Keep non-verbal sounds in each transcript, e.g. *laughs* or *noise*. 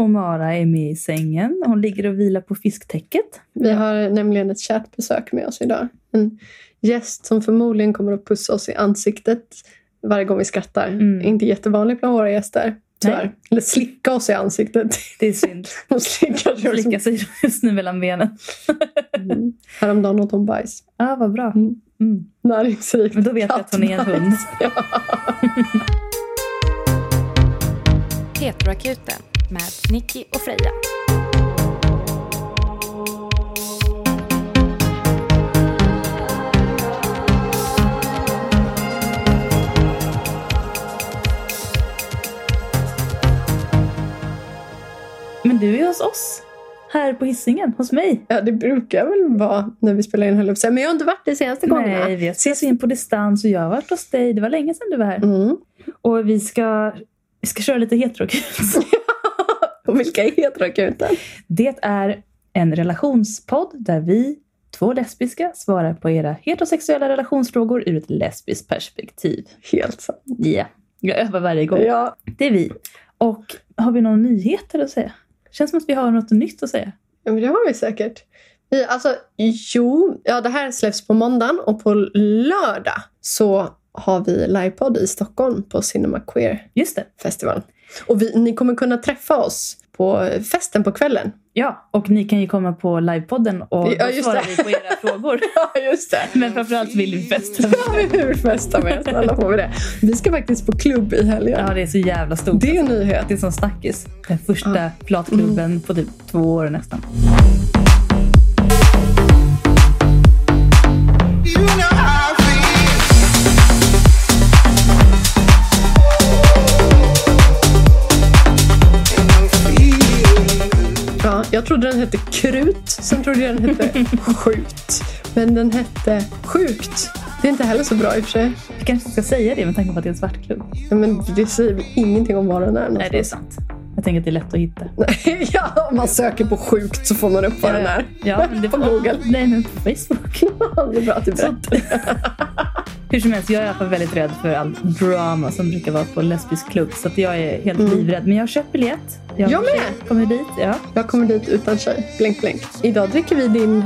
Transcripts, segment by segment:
Och Mara är med i sängen. Hon ligger och vilar på fisktäcket. Vi har nämligen ett kärt besök med oss idag. En gäst som förmodligen kommer att pussa oss i ansiktet varje gång vi skrattar. Mm. Inte jättevanligt bland våra gäster. Tyvärr. Nej. Eller slicka oss i ansiktet. Det är synd. *laughs* Hon slickar sig Slicka också. sig just nu mellan benen. Mm. Häromdagen åt hon bajs. Ja, ah, vad bra. Mm. Mm. Näringsrikt. Men då vet jag att hon är en hund. *laughs* Ja. Petroakuten med Nicky och Freja. Men du är hos oss. Här på hissingen hos mig. ja, det brukar väl vara när vi spelar in höll jag. Men jag har inte varit det senaste gångerna. Nej, vi har ses in på distans och jag har varit hos dig. Det var länge sedan du var här. Mm. Och vi ska, vi ska köra lite heterokul. *laughs* Och vilka är heteroakuten? Det är en relationspodd där vi, två lesbiska, svarar på era heterosexuella relationsfrågor ur ett lesbiskt perspektiv. Helt sant. Ja, jag övar varje gång. Ja. Det är vi. Och har vi några nyheter att säga? Känns som att vi har något nytt att säga. ja, men det har vi säkert. Vi, alltså, jo, ja, det här släpps på måndagen och på lördag så har vi livepodd i Stockholm på Cinema Queer Just det. Festival. Och vi, ni kommer kunna träffa oss på festen på kvällen. Ja, och ni kan ju komma på livepodden och Ja, då svarar det. vi på era *laughs* frågor. Ja, just det. Men framförallt vill vi festa. Ja, vi vill festa med. Snälla får vi det. Vi ska faktiskt på klubb i helgen. Ja, det är så jävla stort. Det är en nyhet. Det är som snackis. Den första platklubben på typ två år nästan. Jag trodde den hette Krut, sen trodde jag den hette Skjut. Men den hette Sjukt. Det är inte heller så bra i och för sig. Vi kanske ska säga det med tanke på att det är en svartklubb. Ja, Men det säger väl ingenting om var den är Nej, det är någonstans. sant. Jag tänker att det är lätt att hitta. *laughs* Ja, om man söker på sjukt så får man upp vad den är. Ja, men det *laughs* på Google. Nej, men på Facebook. *laughs* det är bra att du berättar. Hur som helst, jag är i alla fall väldigt rädd för all drama som brukar vara på lesbisk klubb. Så att jag är helt livrädd. Men jag har köpt biljett. Jag har med. Kommer dit, ja. Jag kommer dit utan tjej. Blink, blink. Idag dricker vi din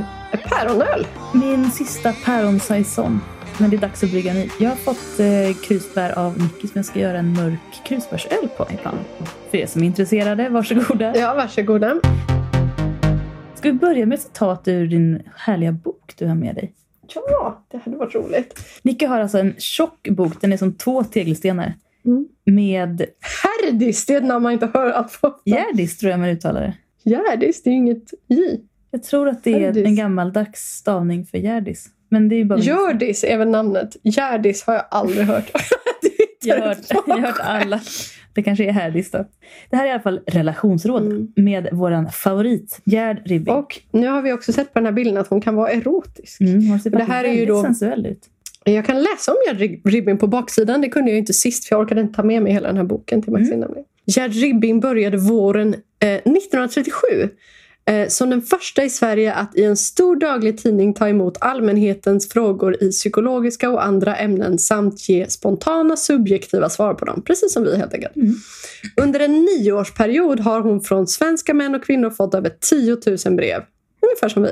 päronöl. Min sista päronsaison. Men det är dags att brygga ny. Jag har fått eh, krusbär av Nicky som jag ska göra en mörk krusbärsöl på i planen. För er som är intresserade, varsågoda. Ja, varsågoda. Ska vi börja med ett citat ur din härliga bok du har med dig? Ja, det hade varit roligt. Nicky har alltså en tjock bok, den är som två tegelstenar. Mm. Med Herdis, det är ett namn man inte hör allt för ofta. Gärdis tror jag man uttalar det. Gärdis, det är ju inget J. Jag tror att det är Gärdis. en gammaldags stavning för Gärdis. Men det är ju bara min- Gördis är väl namnet. Gärdis har jag aldrig hört. *laughs* Jag har, hört, jag har hört alla. Det kanske är Härdis då. Det här är i alla fall relationsråd Mm. med våran favorit Gerd Ribbing. Och nu har vi också sett på den här bilden att hon kan vara erotisk. Mm, hon ser det här är ju då- sensuell ut. Jag kan läsa om Gerd Rib- Ribbing på baksidan. Det kunde jag inte sist för jag orkade inte ta med mig hela den här boken till Maxine. Mm. Gerd Ribbing började våren eh, 1937 eh, som den första i Sverige att i en stor daglig tidning ta emot allmänhetens frågor i psykologiska och andra ämnen samt ge spontana subjektiva svar på dem. Precis som vi helt enkelt. Mm. Under en nioårsperiod har hon från svenska män och kvinnor fått över 10 000 brev. Ungefär som vi.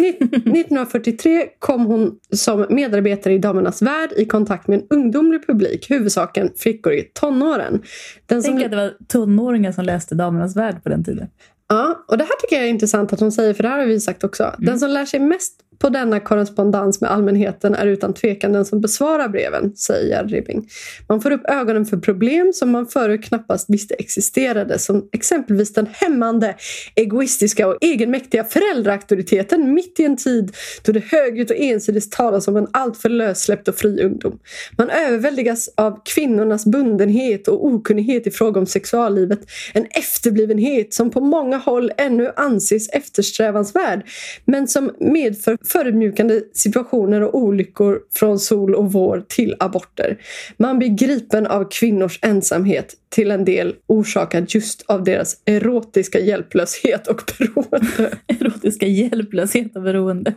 Ni- 1943 *laughs* kom hon som medarbetare i Damernas Värld i kontakt med en ungdomlig publik, huvudsaken flickor i tonåren. Den som, Tänk att det var tonåringar som läste Damernas Värld på den tiden. Ja, och det här tycker jag är intressant att hon säger, för det här har vi sagt också. Den som lär sig mest på denna korrespondens med allmänheten är utan tvekan den som besvarar breven, säger Gerd Ribbing. Man får upp ögonen för problem som man förut knappast visste existerade, som exempelvis den hämmande, egoistiska och egenmäktiga föräldraauktoriteten mitt i en tid då det högljutt och ensidigt talas om en alltför lössläppt och fri ungdom. Man överväldigas av kvinnornas bundenhet och okunnighet i fråga om sexuallivet, en efterblivenhet som på många håll ännu anses eftersträvansvärd men som medför förödmjukande situationer och olyckor från sol och vår till aborter. Man blir gripen av kvinnors ensamhet till en del orsakad just av deras erotiska hjälplöshet och beroende. *laughs* Erotiska hjälplöshet och beroende.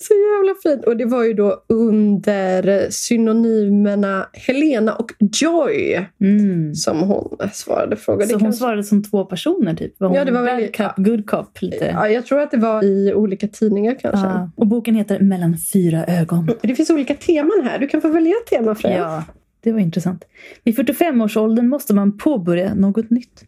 Så jävla fint. Och det var ju då under synonymerna Helena och Joy Mm. som hon svarade frågor. Så Det hon kanske- svarade som två personer typ? Var hon Ja, det var bad väldigt- cop, good cop lite? Ja, jag tror att det var i olika tidningar kanske. Ja. Och boken heter Mellan fyra ögon. Det finns olika teman här. Du kan få välja ett tema Freja. Ja, det var intressant. Vid 45-årsåldern måste man påbörja något nytt.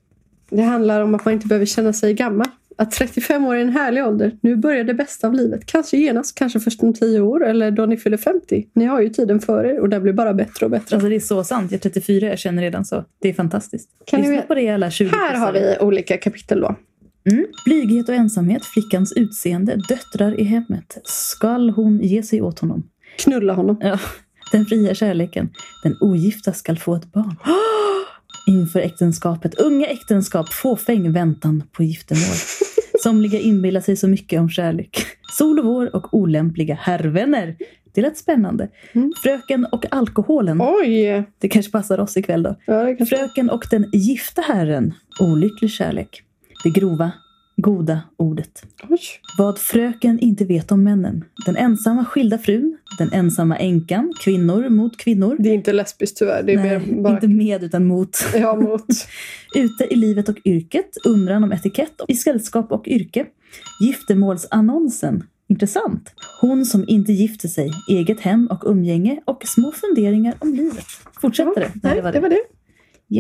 Det handlar om att man inte behöver känna sig gammal. Att 35 år är en härlig ålder. Nu börjar det bästa av livet. Kanske genast, kanske först om 10 år eller då ni fyller 50. Ni har ju tiden för er och det blir bara bättre och bättre. Alltså det är så sant. Jag är 34, jag känner redan så. Det är fantastiskt. Kan ni Lyssna ve- på det alla 20 Här har vi olika kapitel då. Mm. Blyghet och ensamhet, flickans utseende, döttrar i hemmet. Skall hon ge sig åt honom? Knulla honom. Ja. Den fria kärleken. Den ogifta skall få ett barn. Inför äktenskapet. Unga äktenskap. Fåfäng väntan på giftermål. *laughs* Somliga inbillar sig så mycket om kärlek. Sol och vår och olämpliga herrvänner. Det lät spännande. Mm. Fröken och alkoholen. Oj! Det kanske passar oss ikväll då. Ja. Fröken och den gifta herren. Olycklig kärlek. Det grova, goda ordet. Oj. Vad fröken inte vet om männen. Den ensamma skilda frun, den ensamma änkan, kvinnor mot kvinnor. Det är inte lesbiskt tyvärr. Det är Nej, mer bara... inte med utan mot. Ja, mot. *laughs* Ute i livet och yrket, undran om etikett, i sällskap och yrke. Giftermålsannonsen. Intressant. Hon som inte gifter sig, eget hem och umgänge och små funderingar om livet. Fortsätter det? Nej, det var det.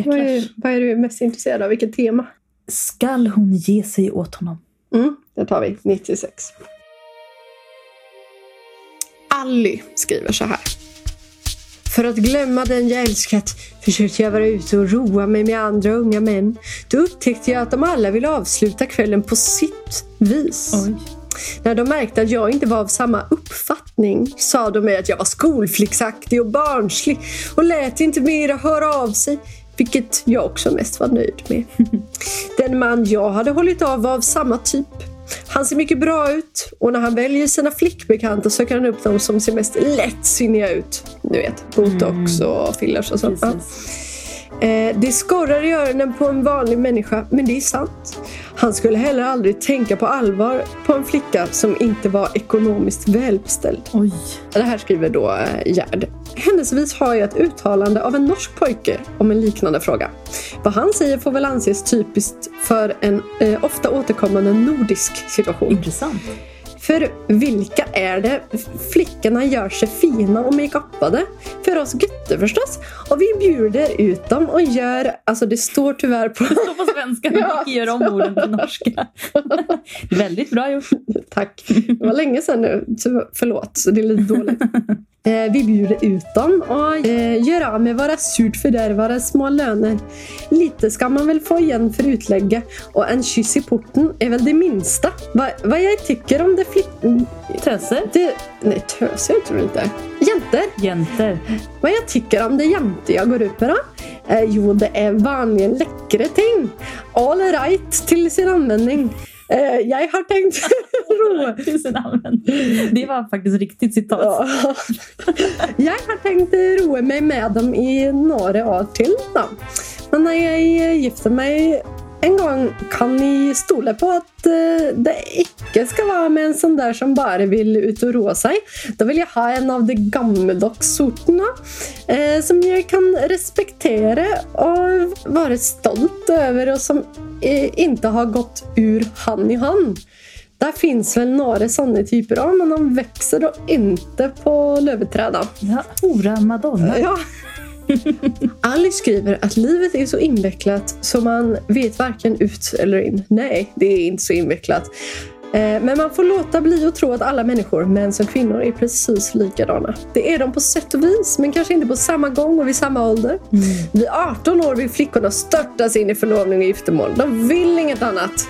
Vad är, vad är du mest intresserad av? Vilket tema? Skall hon ge sig åt honom? Mm, det tar vi. 96. Ally skriver så här. För att glömma den jag älskat försökte jag vara ute och roa mig med andra unga män. Då upptäckte jag att de alla ville avsluta kvällen på sitt vis. Oj. När de märkte att jag inte var av samma uppfattning sa de mig att jag var skolflicksaktig och barnslig och lät inte mera höra av sig. Vilket jag också mest var nöjd med. *laughs* Den man jag hade hållit av var av samma typ. Han ser mycket bra ut och när han väljer sina flickbekanta söker han upp dem som ser mest lättsinniga ut. Du vet, botox och fillers och sånt. Eh, det skorrar i öronen på en vanlig människa, men det är sant. Han skulle heller aldrig tänka på allvar på en flicka som inte var ekonomiskt välbeställd. Oj. Det här skriver då eh, Gerd. Händelsevis har jag ett uttalande av en norsk pojke om en liknande fråga. Vad han säger får väl anses typiskt för en eh, ofta återkommande nordisk situation. Intressant. För vilka är det flickorna gör sig fina och makeupade? För oss gutter förstås. Och vi bjuder ut dem och gör, alltså det står tyvärr på Det står på svenska, men *laughs* Ja. vi gör om orden till norska. *laughs* Väldigt bra gjort. Tack. Det var länge sedan nu. Förlåt, så det är lite dåligt. *laughs* Eh, vi bjuder ut dem och eh, gör av med våra surt fördärvade små löner. Lite ska man väl få igen för utlägget och en kyss i porten är väl det minsta. Va, vad jag tycker om det flick... Töser. Det, nej, töser tror jag inte. Jenter, Jenter. vad jag tycker om det jämte jag går ut med då? Eh, jo, det är vanligen läckra ting. All right till sin användning. Eh, jag har tänkt *laughs* roa. Det var faktiskt riktigt citat. Ja. *laughs* Jag har tänkt roa mig med dem i några år till. Då. Men när jag gifter mig en gång kan ni stole på att eh, det inte ska vara med en sån där som bara vill ut och roa sig. Då vill jag ha en av de gammeldags sorterna eh, som jag kan respektera och vara stolt över och som eh, inte har gått ur hand i hand. Där finns väl några sådana typer av, men de växer då inte på lövträden. Ja, Ora Madonna. Ja. *laughs* Alice skriver att livet är så invecklat så man vet varken ut eller in. Nej, det är inte så invecklat. Eh, Men man får låta bli att tro att alla människor, män som kvinnor, är precis likadana. Det är de på sätt och vis, men kanske inte på samma gång och vid samma ålder. Vid 18 år vill flickorna störtas in i förlovning och giftermål. De vill inget annat.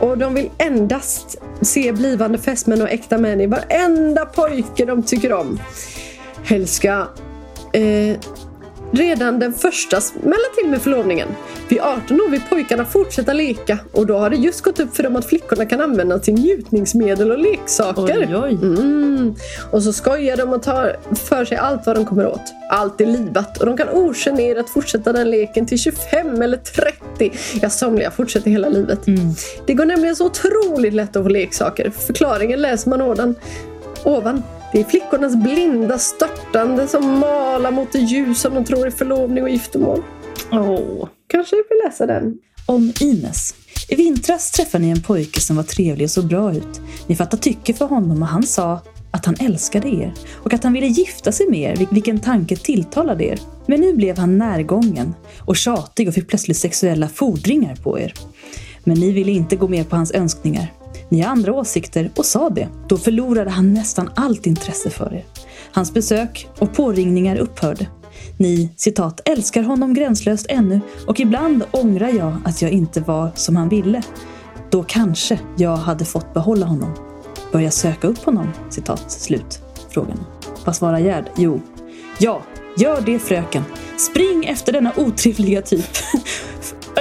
Och de vill endast se blivande fästmän och äkta män i varenda pojke de tycker om. Helst ska eh, Redan den första smäller till med förlovningen. Vid 18 år vill pojkarna fortsätta leka och då har det just gått upp för dem att flickorna kan använda till njutningsmedel och leksaker. Oj, oj. Mm. Och så skojar de och tar för sig allt vad de kommer åt. Allt är livat och de kan ogenerat fortsätta den leken till 25 eller 30. Ja, somliga fortsätter hela livet. Mm. Det går nämligen så otroligt lätt att få leksaker. Förklaringen läser man ovan. Ovan. Det är flickornas blinda störtande som malar mot det ljus som de tror är förlovning och giftermål. Åh. Kanske vi vill läsa den. Om Ines. I vintras träffade ni en pojke som var trevlig och så bra ut. Ni fattade tycke för honom och han sa att han älskade er och att han ville gifta sig med er, vil- vilken tanke tilltalade er. Men nu blev han närgången och tjatig och fick plötsligt sexuella fordringar på er. Men ni ville inte gå med på hans önskningar. Ni har andra åsikter och sa det. Då förlorade han nästan allt intresse för er. Hans besök och påringningar upphörde. Ni, citat, älskar honom gränslöst ännu och ibland ångrar jag att jag inte var som han ville. Då kanske jag hade fått behålla honom. Börja söka upp honom, citat slut. Frågan. Vad svarar Gerd? Jo. Ja, gör det fröken. Spring efter denna otrevliga typ. *laughs*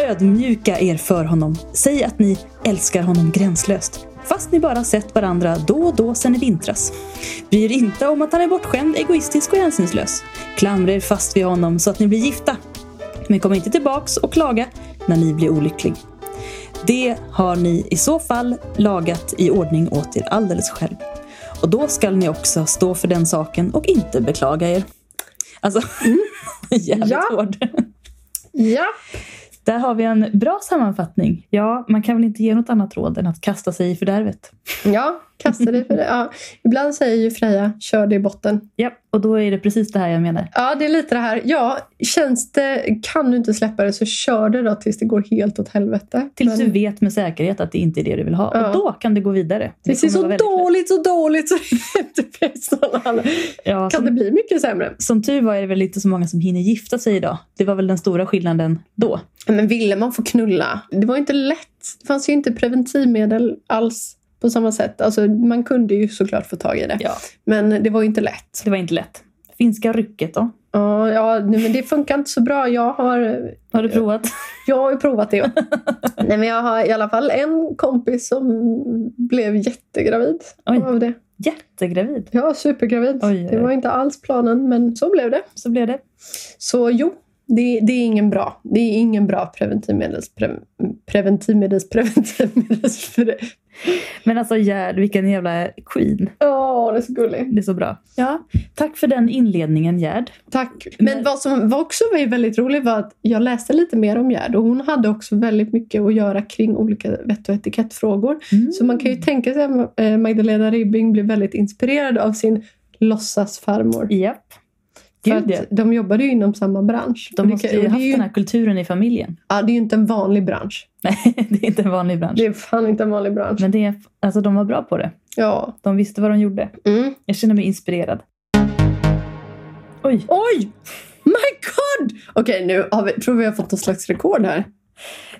Ödmjuka er för honom. Säg att ni älskar honom gränslöst. Fast ni bara sett varandra då och då sen i vintras. Bry er inte om att han är bortskämd, egoistisk och hänsynslös. Klamra er fast vid honom så att ni blir gifta. Men kom inte tillbaks och klaga när ni blir olycklig. Det har ni i så fall lagat i ordning åt er alldeles själv. Och då skall ni också stå för den saken och inte beklaga er. Alltså, *laughs* jävligt Ja. hård. Ja. Där har vi en bra sammanfattning. Ja, man kan väl inte ge något annat råd än att kasta sig i fördärvet. Ja, kasta dig för det. Ja. Ibland säger ju Freja, kör det i botten. Ja, och då är det precis det här jag menar. Ja, det är lite det här. Ja, känns det, kan du inte släppa det så kör det då tills det går helt åt helvete. Tills Men du vet med säkerhet att det inte är det du vill ha. Ja. Och då kan det gå vidare. det ser kommer så dåligt, så dåligt så *laughs* det någon annan. Ja, Kan som, det bli mycket sämre? som tur var är det väl inte så många som hinner gifta sig idag. Det var väl den stora skillnaden då. Men ville man få knulla? Det var inte lätt. Det fanns ju inte preventivmedel alls på samma sätt. Alltså, man kunde ju såklart få tag i det. Ja, Men det var ju inte lätt. det var inte lätt. Finska rycket då? Ja, ja men det funkar inte så bra. Jag har, Har du provat? *laughs* jag har ju provat det. *laughs* nej, men jag har i alla fall en kompis som blev jättegravid Oj. av det. Jättegravid. Ja, supergravid. Oj, oj, Det var inte alls planen, men så blev det. Så blev det. Så jo, det, det är ingen bra. Det är ingen bra preventivmedels... Pre, preventivmedels... Preventivmedels... Pre, Men alltså Gerd, vilken jävla queen. Åh, det är så gullig. Det är så bra. Ja, tack för den inledningen Gerd. Tack. Men Men- vad som var också var väldigt roligt var att jag läste lite mer om Gerd och hon hade också väldigt mycket att göra kring olika vett och etikettfrågor. Mm. Så man kan ju tänka sig att eh, Magdalena Ribbing blev väldigt inspirerad av sin låtsasfarmor. Japp. För Gud ja. de jobbade ju inom samma bransch. De det måste ju och haft det ju, den här kulturen i familjen. ja, det är ju inte en vanlig bransch. *laughs* Nej, det är inte en vanlig bransch. Det är fan inte en vanlig bransch. Men det är, alltså, de var bra på det. Ja. De visste vad de gjorde. Mm. Jag känner mig inspirerad. Oj, Oj! My God! Okej, nu har vi, tror vi har fått någon slags rekord här.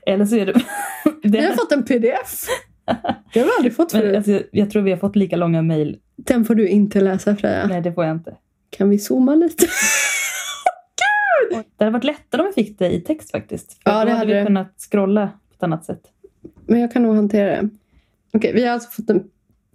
eller så är det... *laughs* Vi har det fått en pdf. Det har vi aldrig fått men, förut. alltså, jag tror vi har fått lika långa mejl. Den får du inte läsa Freja. Nej, det får jag inte. Kan vi zooma lite? *laughs* Det hade varit lättare om vi fick det i text faktiskt. För Ja, då det hade vi det. kunnat scrolla på ett annat sätt. Men jag kan nog hantera det. Okej, vi har alltså fått en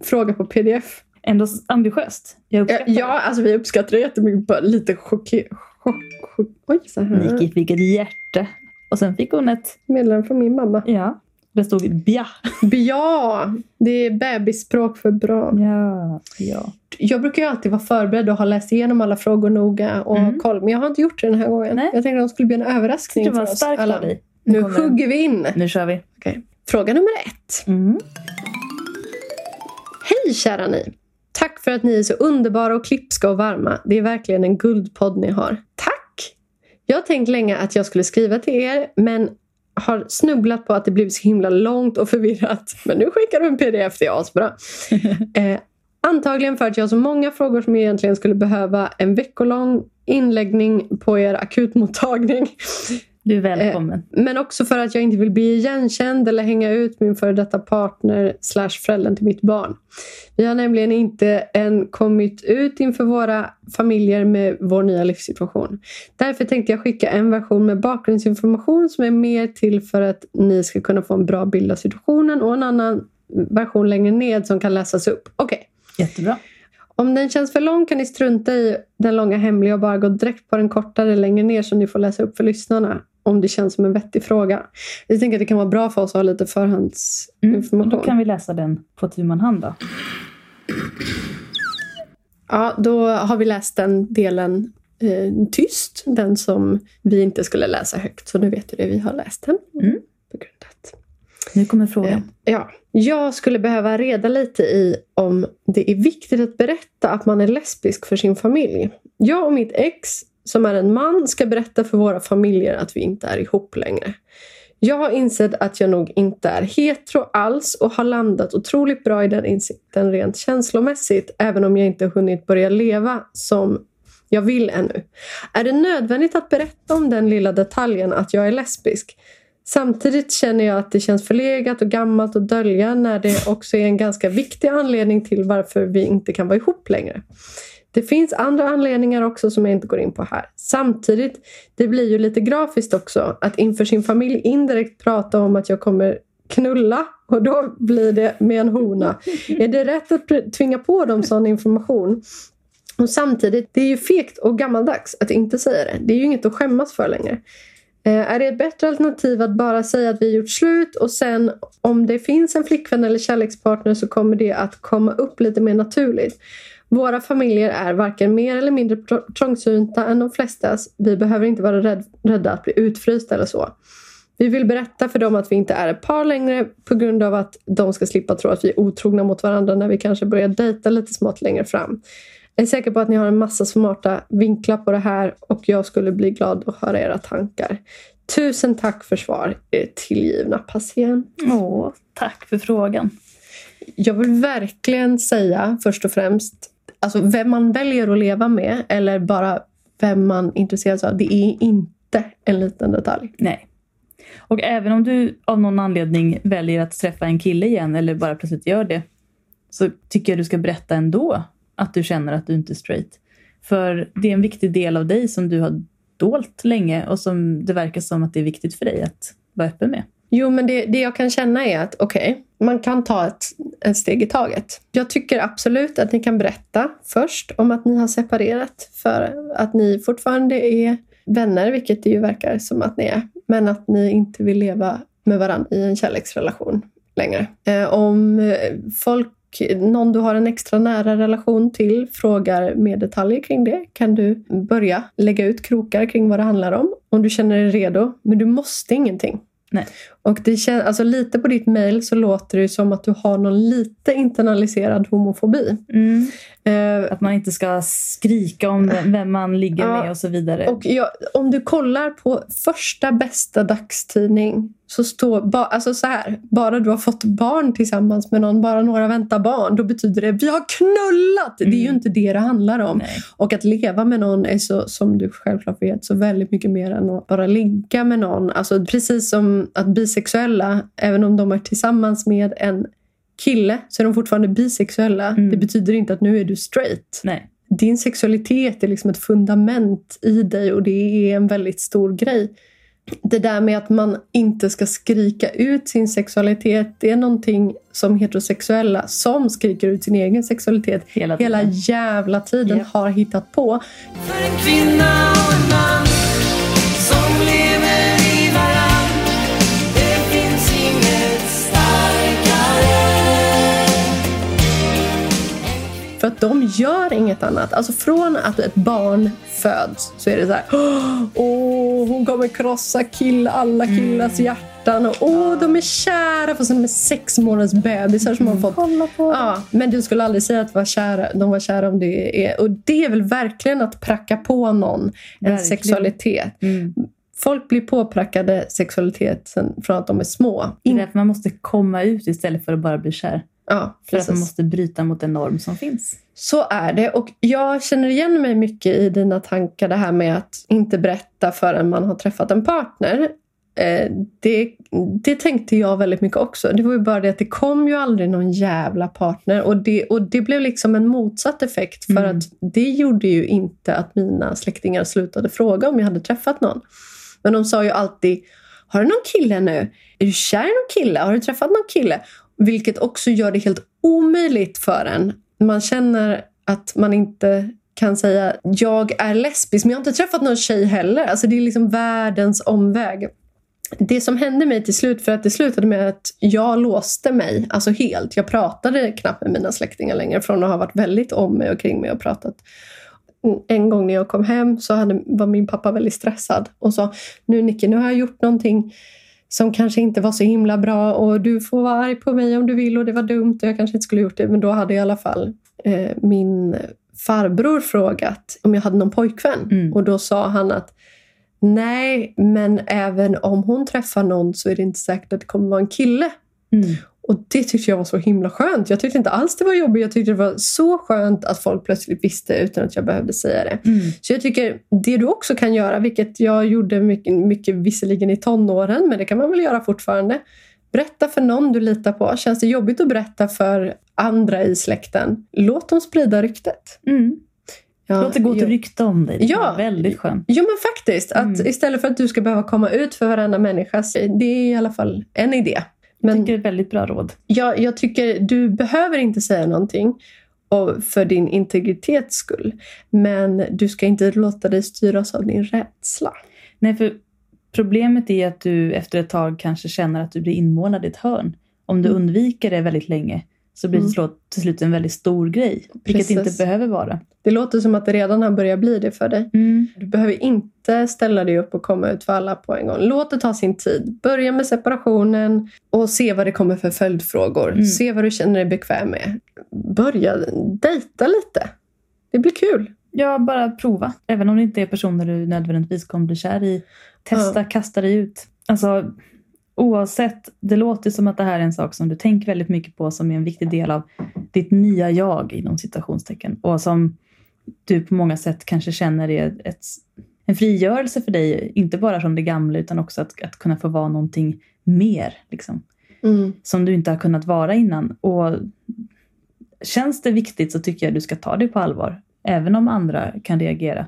fråga på pdf. Ändå ambitiöst. Jag Ja, uppskattar ja alltså vi uppskattar det jättemycket. Bara lite chocke... Chock, chock, oj, så här. Niki fick ett hjärta. Och sen fick hon ett, Meddelande från min mamma. ja, det stod bja. Ja, det är bebisspråk för bra. Ja, ja. Jag brukar ju alltid vara förberedd och ha läst igenom alla frågor noga och Mm. koll. Men jag har inte gjort det den här gången. Nej. Jag tänkte att det skulle bli en överraskning Det för var oss starkt alla. Nu kommer- hugger vi in. Nu kör vi. Okej. Fråga nummer ett. Mm. Hej kära ni! Tack för att ni är så underbara och klipska och varma. Det är verkligen en guldpodd ni har. Tack! Jag har tänkt länge att jag skulle skriva till er men har snubblat på att det blivit så himla långt och förvirrat. Men nu skickar du en pdf, det är asbra. *laughs* eh, Antagligen för att jag har så många frågor som egentligen skulle behöva en veckolång inläggning på er akutmottagning. Du är välkommen. Men också för att jag inte vill bli igenkänd eller hänga ut min före detta partner slash föräldern till mitt barn. Vi har nämligen inte än kommit ut inför våra familjer med vår nya livssituation. Därför tänkte jag skicka en version med bakgrundsinformation som är mer till för att ni ska kunna få en bra bild av situationen och en annan version längre ned som kan läsas upp. Okej. Jättebra. Om den känns för lång kan ni strunta i den långa hemliga och bara gå direkt på den kortare längre ner som ni får läsa upp för lyssnarna. Om det känns som en vettig fråga. Jag tänker att det kan vara bra för oss att ha lite Mm. förhandsinformation. Då kan vi läsa den på tu man hand då. Ja, då har vi läst den delen eh, tyst. Den som vi inte skulle läsa högt. Så nu vet du det, vi har läst den. Mm. Nu kommer frågan. Eh, ja, jag skulle behöva reda lite i om det är viktigt att berätta att man är lesbisk för sin familj. Jag och mitt ex, som är en man, ska berätta för våra familjer att vi inte är ihop längre. Jag har insett att jag nog inte är hetero alls och har landat otroligt bra i den insikten rent känslomässigt även om jag inte hunnit börja leva som jag vill ännu. Är det nödvändigt att berätta om den lilla detaljen att jag är lesbisk? Samtidigt känner jag att det känns förlegat och gammalt att dölja när det också är en ganska viktig anledning till varför vi inte kan vara ihop längre. Det finns andra anledningar också som jag inte går in på här. Samtidigt, det blir ju lite grafiskt också att inför sin familj indirekt prata om att jag kommer knulla och då blir det med en hona. Är det rätt att tvinga på dem sån information? Och samtidigt, det är ju fegt och gammaldags att inte säga det. Det är ju inget att skämmas för längre. Eh, är det ett bättre alternativ att bara säga att vi gjort slut och sen om det finns en flickvän eller kärlekspartner så kommer det att komma upp lite mer naturligt. Våra familjer är varken mer eller mindre trångsynta än de flestas. Vi behöver inte vara rädd, rädda att bli utfrysta eller så. Vi vill berätta för dem att vi inte är ett par längre på grund av att de ska slippa tro att vi är otrogna mot varandra när vi kanske börjar dejta lite smått längre fram. Jag är säker på att ni har en massa smarta vinklar på det här och jag skulle bli glad att höra era tankar. Tusen tack för svar, er tillgivna patient. Åh, tack för frågan. Jag vill verkligen säga först och främst, alltså vem man väljer att leva med eller bara vem man intresserar sig av, det är inte en liten detalj. Nej. Och även om du av någon anledning väljer att träffa en kille igen eller bara plötsligt gör det så tycker jag du ska berätta ändå att du känner att du inte är straight. För det är en viktig del av dig som du har dolt länge och som det verkar som att det är viktigt för dig att vara öppen med. Jo, men det, det jag kan känna är att okej, man kan ta ett, ett steg i taget. Jag tycker absolut att ni kan berätta först om att ni har separerat för att ni fortfarande är vänner, vilket det ju verkar som att ni är, men att ni inte vill leva med varandra i en kärleksrelation längre. Eh, om eh, folk någon du har en extra nära relation till frågar mer detaljer kring det kan du börja lägga ut krokar kring vad det handlar om. Om du känner dig redo. Men du måste ingenting. Nej. Och det kän- alltså lite på ditt mejl så låter det som att du har någon lite internaliserad homofobi. Eh, Att man inte ska skrika om vem- man ligger Ja. med och så vidare. och jag, om du kollar på första bästa dagstidning så står ba, alltså så här, bara du har fått barn tillsammans med någon, bara några väntar barn, då betyder det vi har knullat! Det är ju Mm. inte det det handlar om. Nej. Och att leva med någon är så, som du självklart vet, så väldigt mycket mer än att bara ligga med någon. Alltså precis som att bisexuella, även om de är tillsammans med en kille, så är de fortfarande bisexuella. Mm. Det betyder inte att nu är du straight. Nej. Din sexualitet är liksom ett fundament i dig och det är en väldigt stor grej. Det där med att man inte ska skrika ut sin sexualitet, det är någonting som heterosexuella som skriker ut sin egen sexualitet Hela tiden. hela jävla tiden Ja. har hittat på. För en kvinna och en man de gör inget annat. Alltså från att ett barn föds så är det så här. Åh, hon kommer krossa kill, alla killars hjärtan. Och, åh, de är kära fast de är sex månaders bebisar som har fått Kolla på Ja, men du skulle aldrig säga att var kära, de var kära om det är... Och det är väl verkligen att pracka på någon en Verkligen. sexualitet. Mm. Folk blir påprackade sexualiteten från att de är små. Det är därför man måste komma ut istället för att bara bli kär. Ja, För att man måste bryta mot en norm som finns. Så är det. Och jag känner igen mig mycket i dina tankar. Det här med att inte berätta förrän man har träffat en partner. Eh, det, det tänkte jag väldigt mycket också. Det var ju bara det att det kom ju aldrig någon jävla partner. Och det, och det blev liksom en motsatt effekt. För Mm. att det gjorde ju inte att mina släktingar slutade fråga om jag hade träffat någon. Men de sa ju alltid Har du någon kille nu? Är du kär i någon kille? Har du träffat någon kille? Vilket också gör det helt omöjligt för en. Man känner att man inte kan säga jag är lesbisk men jag har inte träffat någon tjej heller. Alltså det är liksom världens omväg. Det som hände mig till slut, för att det slutade med att jag låste mig alltså helt. Jag pratade knappt med mina släktingar längre från att ha varit väldigt om mig och kring mig och pratat. En gång när jag kom hem så hade, var min pappa väldigt stressad och sa nu Nicky, nu har jag gjort någonting som kanske inte var så himla bra och du får vara arg på mig om du vill och det var dumt och jag kanske inte skulle gjort det. Men då hade i alla fall eh, min farbror frågat om jag hade någon pojkvän Mm. och då sa han att nej, men även om hon träffar någon så är det inte säkert att det kommer vara en kille. Mm. Och det tyckte jag var så himla skönt. Jag tyckte inte alls det var jobbigt. Jag tyckte det var så skönt att folk plötsligt visste utan att jag behövde säga det. Mm. Så jag tycker det du också kan göra, vilket jag gjorde mycket, mycket visserligen i tonåren, men det kan man väl göra fortfarande. Berätta för någon du litar på. Känns det jobbigt att berätta för andra i släkten? Låt dem sprida ryktet. Mm. Ja, Låt det gå ett rykte om dig. Det Ja. väldigt skönt. Jo men faktiskt, att Mm. istället för att du ska behöva komma ut för varenda människa, det är i alla fall en idé. Jag Men tycker det är ett väldigt bra råd. jag, jag tycker du behöver inte säga någonting för din integritets skull. Men du ska inte låta dig styras av din rädsla. Nej, för problemet är att du efter ett tag kanske känner att du blir inmålad i ett hörn. Om du Mm. undviker det väldigt länge så blir det Mm. till slut- en väldigt stor grej. Vilket Precis. inte behöver vara. Det låter som att det redan har börjat bli det för dig. Du behöver inte ställa dig upp och komma ut för alla på en gång. Låt det ta sin tid. Börja med separationen och se vad det kommer för följdfrågor. Mm. Se vad du känner dig bekväm med. Börja dejta lite. Det blir kul. Ja, bara prova. Även om det inte är personer du nödvändigtvis kommer bli kär i. Testa, kasta dig ut. Alltså, oavsett, det låter som att det här är en sak som du tänker väldigt mycket på som är en viktig del av ditt nya jag inom citationstecken. Och som du på många sätt kanske känner är ett, en frigörelse för dig. Inte bara från det gamla utan också att, att kunna få vara någonting mer. Liksom, som du inte har kunnat vara innan. Och känns det viktigt så tycker jag du ska ta det på allvar. Även om andra kan reagera.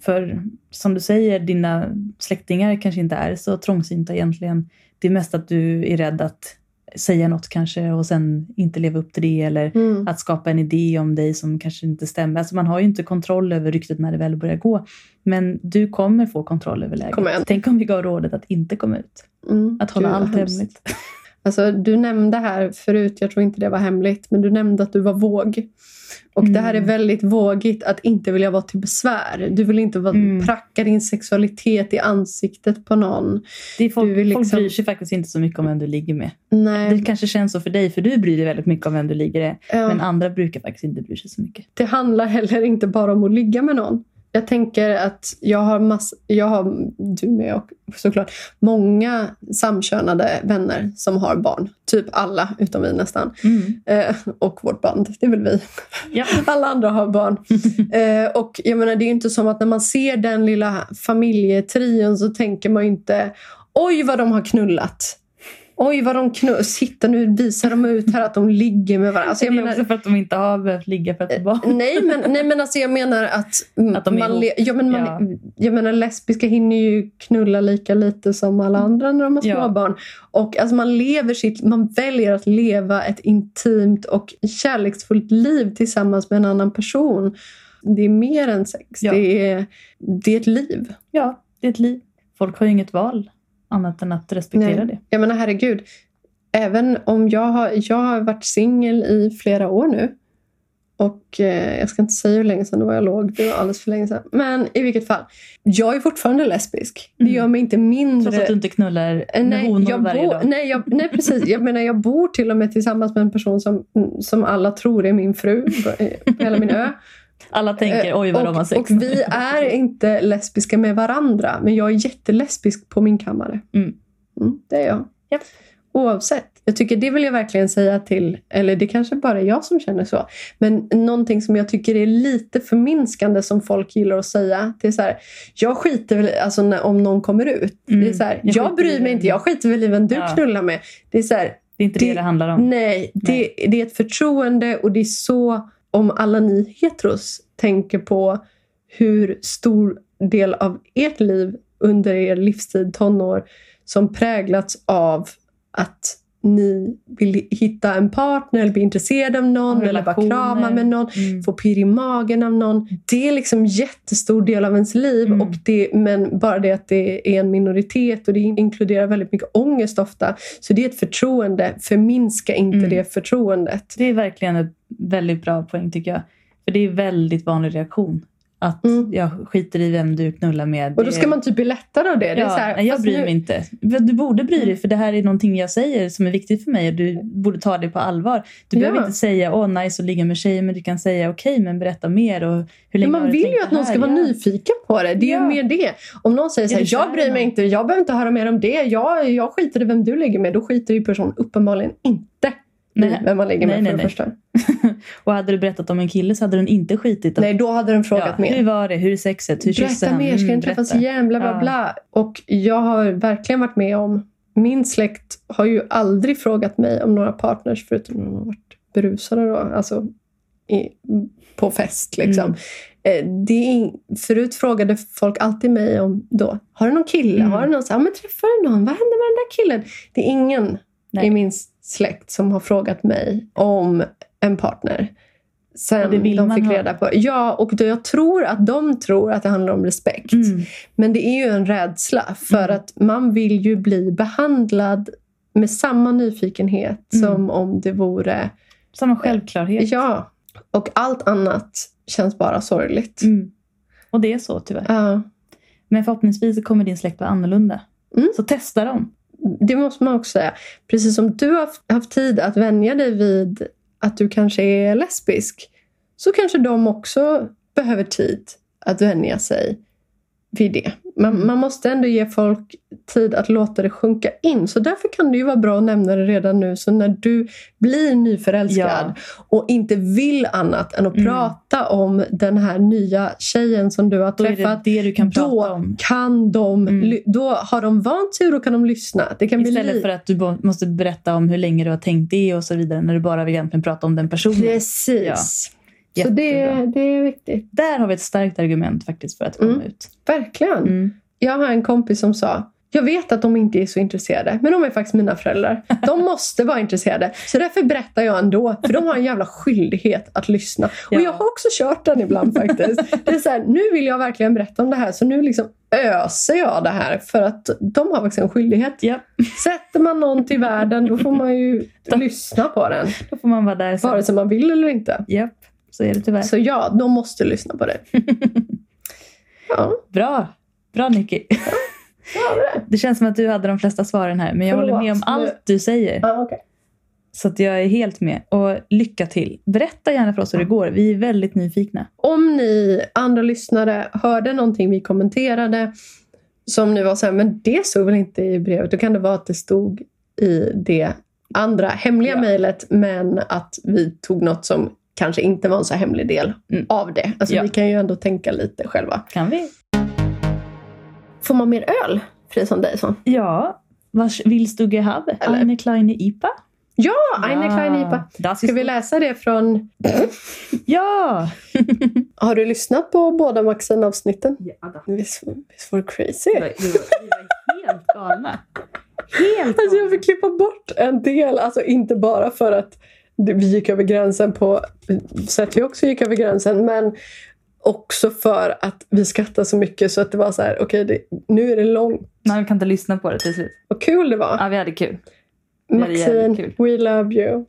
För som du säger, dina släktingar kanske inte är så trångsynta egentligen. Det är mest att du är rädd att säga något kanske och sen inte leva upp till det. Eller Mm. att skapa en idé om dig som kanske inte stämmer. Alltså man har ju inte kontroll över ryktet när det väl börjar gå. Men du kommer få kontroll över läget. Tänk om vi gav rådet att inte komma ut. Mm. Att hålla Gud, allt hemskt. hemligt. *laughs* Alltså, du nämnde här förut, jag tror inte det var hemligt, men du nämnde att du var våg. Och det här är Mm. väldigt vågigt att inte vilja vara till besvär. Du vill inte vara, Mm. pracka din sexualitet i ansiktet på någon. Det folk, Du vill liksom- folk bryr sig faktiskt inte så mycket om vem du ligger med. Nej, Det kanske känns så för dig, för du bryr dig väldigt mycket om vem du ligger med. ja. Men andra brukar faktiskt inte bry sig så mycket. det handlar heller inte bara om att ligga med någon. Jag tänker att jag har, mass, jag har du med och såklart, många samkönade vänner som har barn. Typ alla, utom vi nästan. Eh, och vårt band, det är väl vi. Ja. *laughs* Alla andra har barn. *laughs* eh, och jag menar, det är ju inte som att när man ser den lilla familjetrion så tänker man inte oj vad de har knullat. Oj vad de knullar. Sitta nu visar de ut här att de ligger med varandra. Alltså, jag det är menar, också för att de inte har behövt ligga för att få barn. Nej men, nej, men alltså jag menar att, mm, Att de man, le- ja, men man, Ja. jag menar lesbiska hinner ju knulla lika lite som alla andra när de har Ja. småbarn. Och alltså man lever sitt, man väljer att leva ett intimt och kärleksfullt liv tillsammans med en annan person. Det är mer än sex. Ja. Det, är, det är ett liv. Ja, det är ett liv. Folk har ju inget val annat än att respektera Nej. det. Jag menar herregud. Även om jag har, jag har varit singel i flera år nu. Och eh, jag ska inte säga hur länge sedan det var jag låg. Det var alldeles för länge sedan. Men i vilket fall. Jag är fortfarande lesbisk. Det Mm. gör mig inte Trots mindre... att du inte knullar Eh, med Nej, honor jag varje dag. nej, jag, nej, precis. Jag menar, jag bor till och med tillsammans med en person som, som alla tror är min fru på, på hela min ö. Alla tänker Eh, oj vad och, de har sex. Och vi är inte lesbiska med varandra. Men jag är jättelesbisk på min kammare. Mm. Mm, det är jag. Japp. Oavsett. Jag tycker det vill jag verkligen säga till, eller det kanske bara är jag som känner så, men någonting som jag tycker är lite förminskande som folk gillar att säga. Det är så här, jag skiter väl alltså, när, om någon kommer ut. Mm, Det är så här, jag jag, bryr mig inte, jag skiter väl i vem du Ja. knullar med. Det är så här, Det är inte det det, Det- handlar om. Nej, det, det är ett förtroende och det är så om alla ni heteros tänker på hur stor del av ert liv under er livstid, tonår, som präglats av att ni vill hitta en partner eller bli intresserade av någon eller bara krama med någon, Mm. få pirr i magen av någon. Det är liksom en jättestor del av ens liv. Mm. Och det, men bara det att det är en minoritet och det inkluderar väldigt mycket ångest ofta. Så det är ett förtroende. Förminska inte Mm. det förtroendet. Det är verkligen ett väldigt bra poäng tycker jag. För det är en väldigt vanlig reaktion. Att Mm. jag skiter i vem du knullar med. Och då ska man typ bli lättare av det. det är Ja, så här, nej, jag bryr nu- mig inte. Du borde bry dig för det här är någonting jag säger som är viktigt för mig och du borde ta det på allvar. Du Ja. behöver inte säga åh nice att ligga med tjejer men du kan säga okej men berätta mer och hur länge har Man du vill ju att någon ska vara Ja. nyfiken på det. Det är Ja. ju mer det. Om någon säger så Är här, jag bryr mig inte, jag behöver inte höra mer om det. Jag, jag skiter i vem du ligger med. Då skiter ju personen uppenbarligen inte Nej. vem man ligger med Nej, för nej, det första. *laughs* Och hade du berättat om en kille så hade den inte skitit. Nej, då hade den frågat ja, mer. Hur var det? Hur är sexet? Hur kysste han? mer, ska Mm, träffas igen? Bla, bla, Ja. bla. Och jag har verkligen varit med om... Min släkt har ju aldrig frågat mig om några partners förutom när de har varit berusade. Då. Alltså i, på fest liksom. Mm. Eh, in, förut frågade folk alltid mig om då, har du någon kille? Mm. Har du någon, så, ja, men träffar du någon? Vad hände med den där killen? Det är ingen Nej. i min släkt som har frågat mig om en partner. Sen de fick ha. reda på. Ja, och då jag tror att de tror att det handlar om respekt. Mm. Men det är ju en rädsla för Mm. att man vill ju bli behandlad med samma nyfikenhet Mm. som om det vore... Samma självklarhet. Ja. Och allt annat känns bara sorgligt. Mm. Och det är så tyvärr. Ja. Men förhoppningsvis kommer din släkt vara annorlunda. Mm. Så testa dem. Det måste man också säga. Precis som du har haft- tid att vänja dig vid att du kanske är lesbisk så kanske de också behöver tid att vänja sig vid det. Man, Mm. man måste ändå ge folk tid att låta det sjunka in. Så därför kan det ju vara bra att nämna det redan nu. Så när du blir nyförälskad Ja. och inte vill annat än att Mm. prata om den här nya tjejen som du har Då är det träffat det du kan då kan de, Mm. då har de vant sig och då kan de lyssna. Det kan bli Istället li- för att du måste berätta om hur länge du har tänkt det och så vidare. När du bara vill egentligen prata om den personen. Precis. Så det, det är viktigt. Där har vi ett starkt argument faktiskt för att komma Mm. ut. Verkligen. Mm. Jag har en kompis som sa jag vet att de inte är så intresserade, men de är faktiskt mina föräldrar. De *laughs* måste vara intresserade. Så därför berättar jag ändå, för de har en jävla skyldighet att lyssna. Och Ja. jag har också kört den ibland faktiskt. Det är så här, nu vill jag verkligen berätta om det här, så nu liksom öser jag det här. För att de har faktiskt en skyldighet. Ja, *laughs* Sätter man någon till världen, då får man ju lyssna på den. då får man vara där sen. Vare sig man vill eller inte. Japp, så är det tyvärr. Så ja, de måste lyssna på det. *laughs* Ja, Bra, bra Nicky. ja det är det. Det känns som att du hade de flesta svaren här. Men jag Förlåt. håller med om allt du säger. Ja, okej. Så att jag är helt med. Och lycka till. Berätta gärna för oss hur det går. Vi är väldigt nyfikna. Om ni andra lyssnare hörde någonting vi kommenterade som ni var så här, men det stod väl inte i brevet. Då kan det vara att det stod i det andra hemliga Ja. mejlet men att vi tog något som kanske inte var en så hemlig del Mm. av det. Alltså Ja. vi kan ju ändå tänka lite själva. Kan vi? Får man mer öl? Frison Dejson? Ja. Was willst du gehabe? Eine kleine IPA? Ja, Eine kleine IPA. Das Ska vi läsa det från... *laughs* Ja! *laughs* Har du lyssnat på båda Maxen-avsnitten? ja Visst, visst var det crazy? vi, var, vi var helt galna. *laughs* Helt Alltså jag galna. fick klippa bort en del, alltså inte bara för att vi gick över gränsen på sätt vi också gick över gränsen, men också för att vi skrattade så mycket så att det var så här, okej det- nu är det långt. Man kan inte lyssna på det till slut. Vad kul det var! Ja, vi hade kul. Maxine, we love you.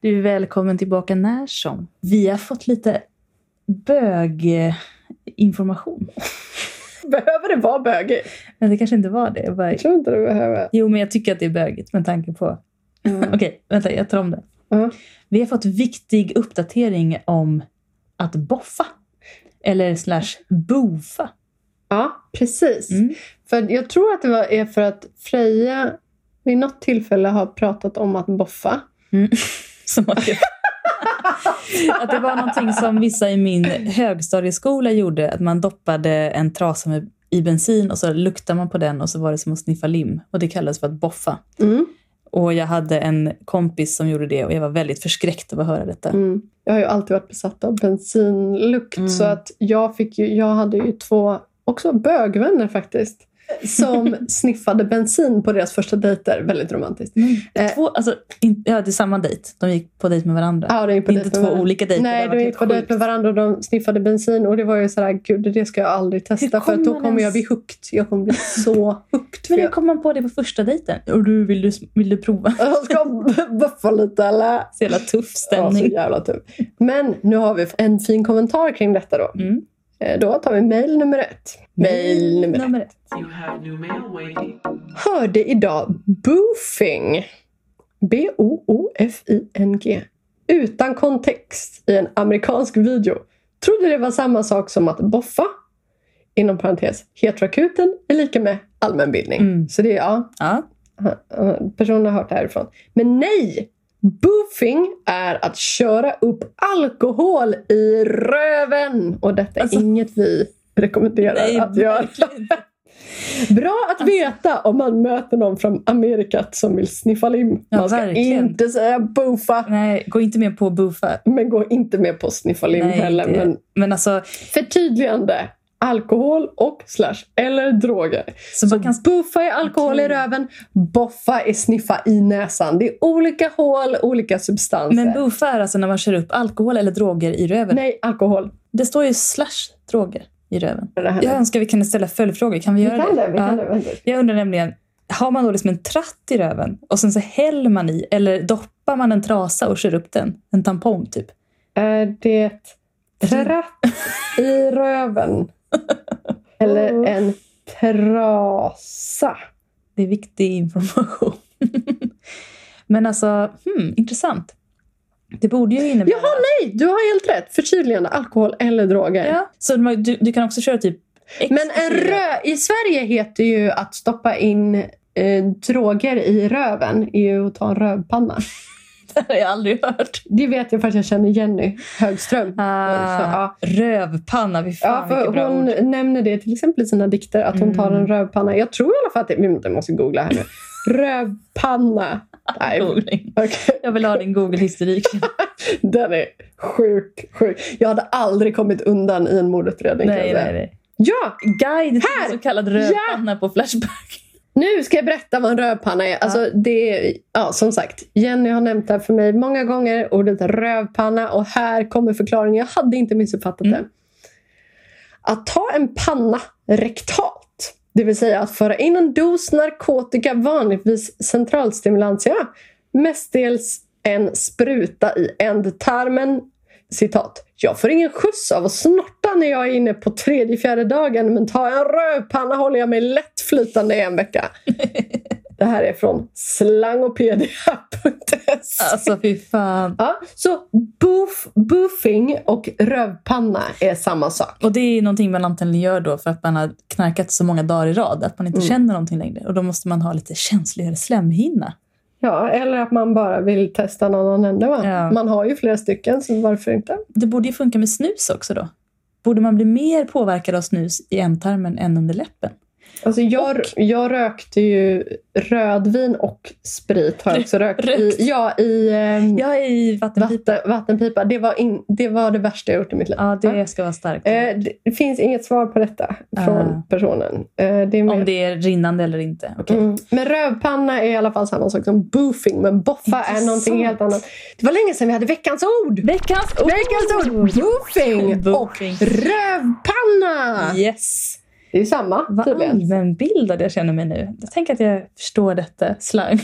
Du är välkommen tillbaka när som. Vi har fått lite böginformation. *laughs* Behöver det vara bögigt? Men det kanske inte var det. Jag bara... Jag tror inte det behöver. Jo, men jag tycker att det är bögigt med tanke på... *laughs* Okej, vänta, jag tar om det. Vi har fått viktig uppdatering om att boffa. Eller slash bofa. Ja, precis. Mm. För jag tror att det var, är för att Freja vid något tillfälle har pratat om att boffa. *laughs* Som att, det, *laughs* att det var någonting som vissa i min högstadieskola gjorde. Att man doppade en trasa med, i bensin och så luktade man på den och så var det som att sniffa lim. Och det kallades för att boffa. Mm. Och jag hade en kompis som gjorde det och jag var väldigt förskräckt av att höra detta. Mm. Jag har ju alltid varit besatt av bensinlukt Mm. så att jag, fick ju, jag hade ju två också bögvänner faktiskt som *laughs* sniffade bensin på deras första dejter. Väldigt romantiskt. Eh, Två, alltså, in, ja, det är samma dejt. De gick på dejt med varandra. Ja, de gick på Inte två varandra. olika dejter. Nej, de gick på dejt med varandra och de sniffade bensin och det var ju sådär, gud det ska jag aldrig testa för då kommer kommer jag ens- bli hooked. Jag kommer bli så *laughs* hooked. Men hur kom man på det på första dejten? Och du, vill, du, vill du prova? jag, *laughs* jag ska buffa lite eller? Så jävla tuff Ja, så stämning. jävla tur. Men nu har vi en fin kommentar kring detta då. Mm. Eh, Då tar vi mail nummer ett. Mail nummer. Nummer ett. Hörde idag boofing. B-O-O-F-I-N-G. Utan kontext i en amerikansk video. Trodde det var samma sak som att boffa. Inom parentes, heteroakuten är lika med allmänbildning. Mm. Så det är, ja, Ja. personen har hört det härifrån. Men nej! Boofing är att köra upp alkohol i röven. Och detta är Alltså- inget vi rekommenderar Nej, att göra. *laughs* Bra att veta om man möter någon från Amerikat som vill sniffa lim. Ja, man ska verkligen. inte säga boofa, Nej, gå inte med på buffa. men gå inte med på sniffa lim Nej, heller. det- Men Men alltså, förtydligande. Alkohol och slash eller droger. så man kan... buffa är alkohol i Okej. röven, boffa är sniffa i näsan. Det är olika hål, olika substanser. Men buffa är alltså när man kör upp alkohol eller droger i röven. Nej, alkohol. Det står ju slash droger i röven. Det. Jag önskar vi kunde ställa följdfrågor. Kan vi vi göra kan det. Vi Ja. kan det. Jag undrar nämligen, har man då liksom en tratt i röven och sen så häller man i eller doppar man en trasa och kör upp den? En tampong typ. Är det tratt i röven? *laughs* Eller en trasa? Det är viktig information. *laughs* Men alltså, hmm, intressant. Det borde ju innebära... Jaha, nej! Du har helt rätt. Förtydligande. Alkohol eller droger. Ja, så du, du kan också köra typ... Men en rö i Sverige heter ju att stoppa in eh, droger i röven är ju att ta en rövpanna. *laughs* Det har jag aldrig hört. Det vet jag för att jag känner Jenny Högström. Ah, Så, ja. Rövpanna, fy Ja, fan för vilket bra hon ord. nämner det till exempel i sina dikter att hon tar en rövpanna. Jag tror i alla fall att det... Vänta, Jag måste googla här nu. *laughs* Rövpanna. Nej, Googling. okej. Jag vill ha din Google-historik. *laughs* Den är sjuk, sjuk. Jag hade aldrig kommit undan i en mordutredning. nej, nej, nej. Ja, Guide till Här! så kallad rövpanna på Flashback. Nu ska jag berätta vad en rövpanna är. Alltså, det ja, som sagt, Jenny har nämnt det här för mig många gånger, ordet rövpanna. Och här kommer förklaringen. Jag hade inte missuppfattat det. Att ta en panna rektalt, det vill säga att föra in en dos narkotika, vanligtvis centralstimulantia, mestadels en spruta i ändtarmen. Citat. Jag får ingen skjuts av att snorta när jag är inne på tredje, fjärde dagen men tar jag en rövpanna håller jag mig lätt flytande i en vecka. *laughs* Det här är från slangopedia.se. Alltså fy fan. Ja, så boof, boofing och rövpanna är samma sak. Och det är någonting man antagligen gör då för att man har knarkat så många dagar i rad att man inte känner någonting längre. Och då måste man ha lite känsligare slemhinna. Ja, eller att man bara vill testa någon annan ände. Va? Ja. Man har ju flera stycken, så varför inte? Det borde ju funka med snus också då. Borde man bli mer påverkad av snus i ändtarmen än under läppen? Alltså jag, jag rökte ju rödvin och sprit. Har jag också rökt. I, Rökt? ja, i Jag är i vattenpipa. vatten, vattenpipa. Det var, in, det var det värsta jag gjort i mitt liv. Ja, det ska vara starkt. Eh, det, det finns inget svar på detta från Ah. personen. Eh, det är Om det är rinnande eller inte. Okej. Mm. Men rövpanna är i alla fall samma sak som boofing. Men boffa är Intressant. någonting helt annat. Det var länge sedan vi hade veckans ord. Veckans ord! Veckans ord! Boofing och Boofing. rövpanna! Yes! Det är samma Vad tydligen. allmänbildad jag känner mig nu. Jag tänker att jag förstår detta slang.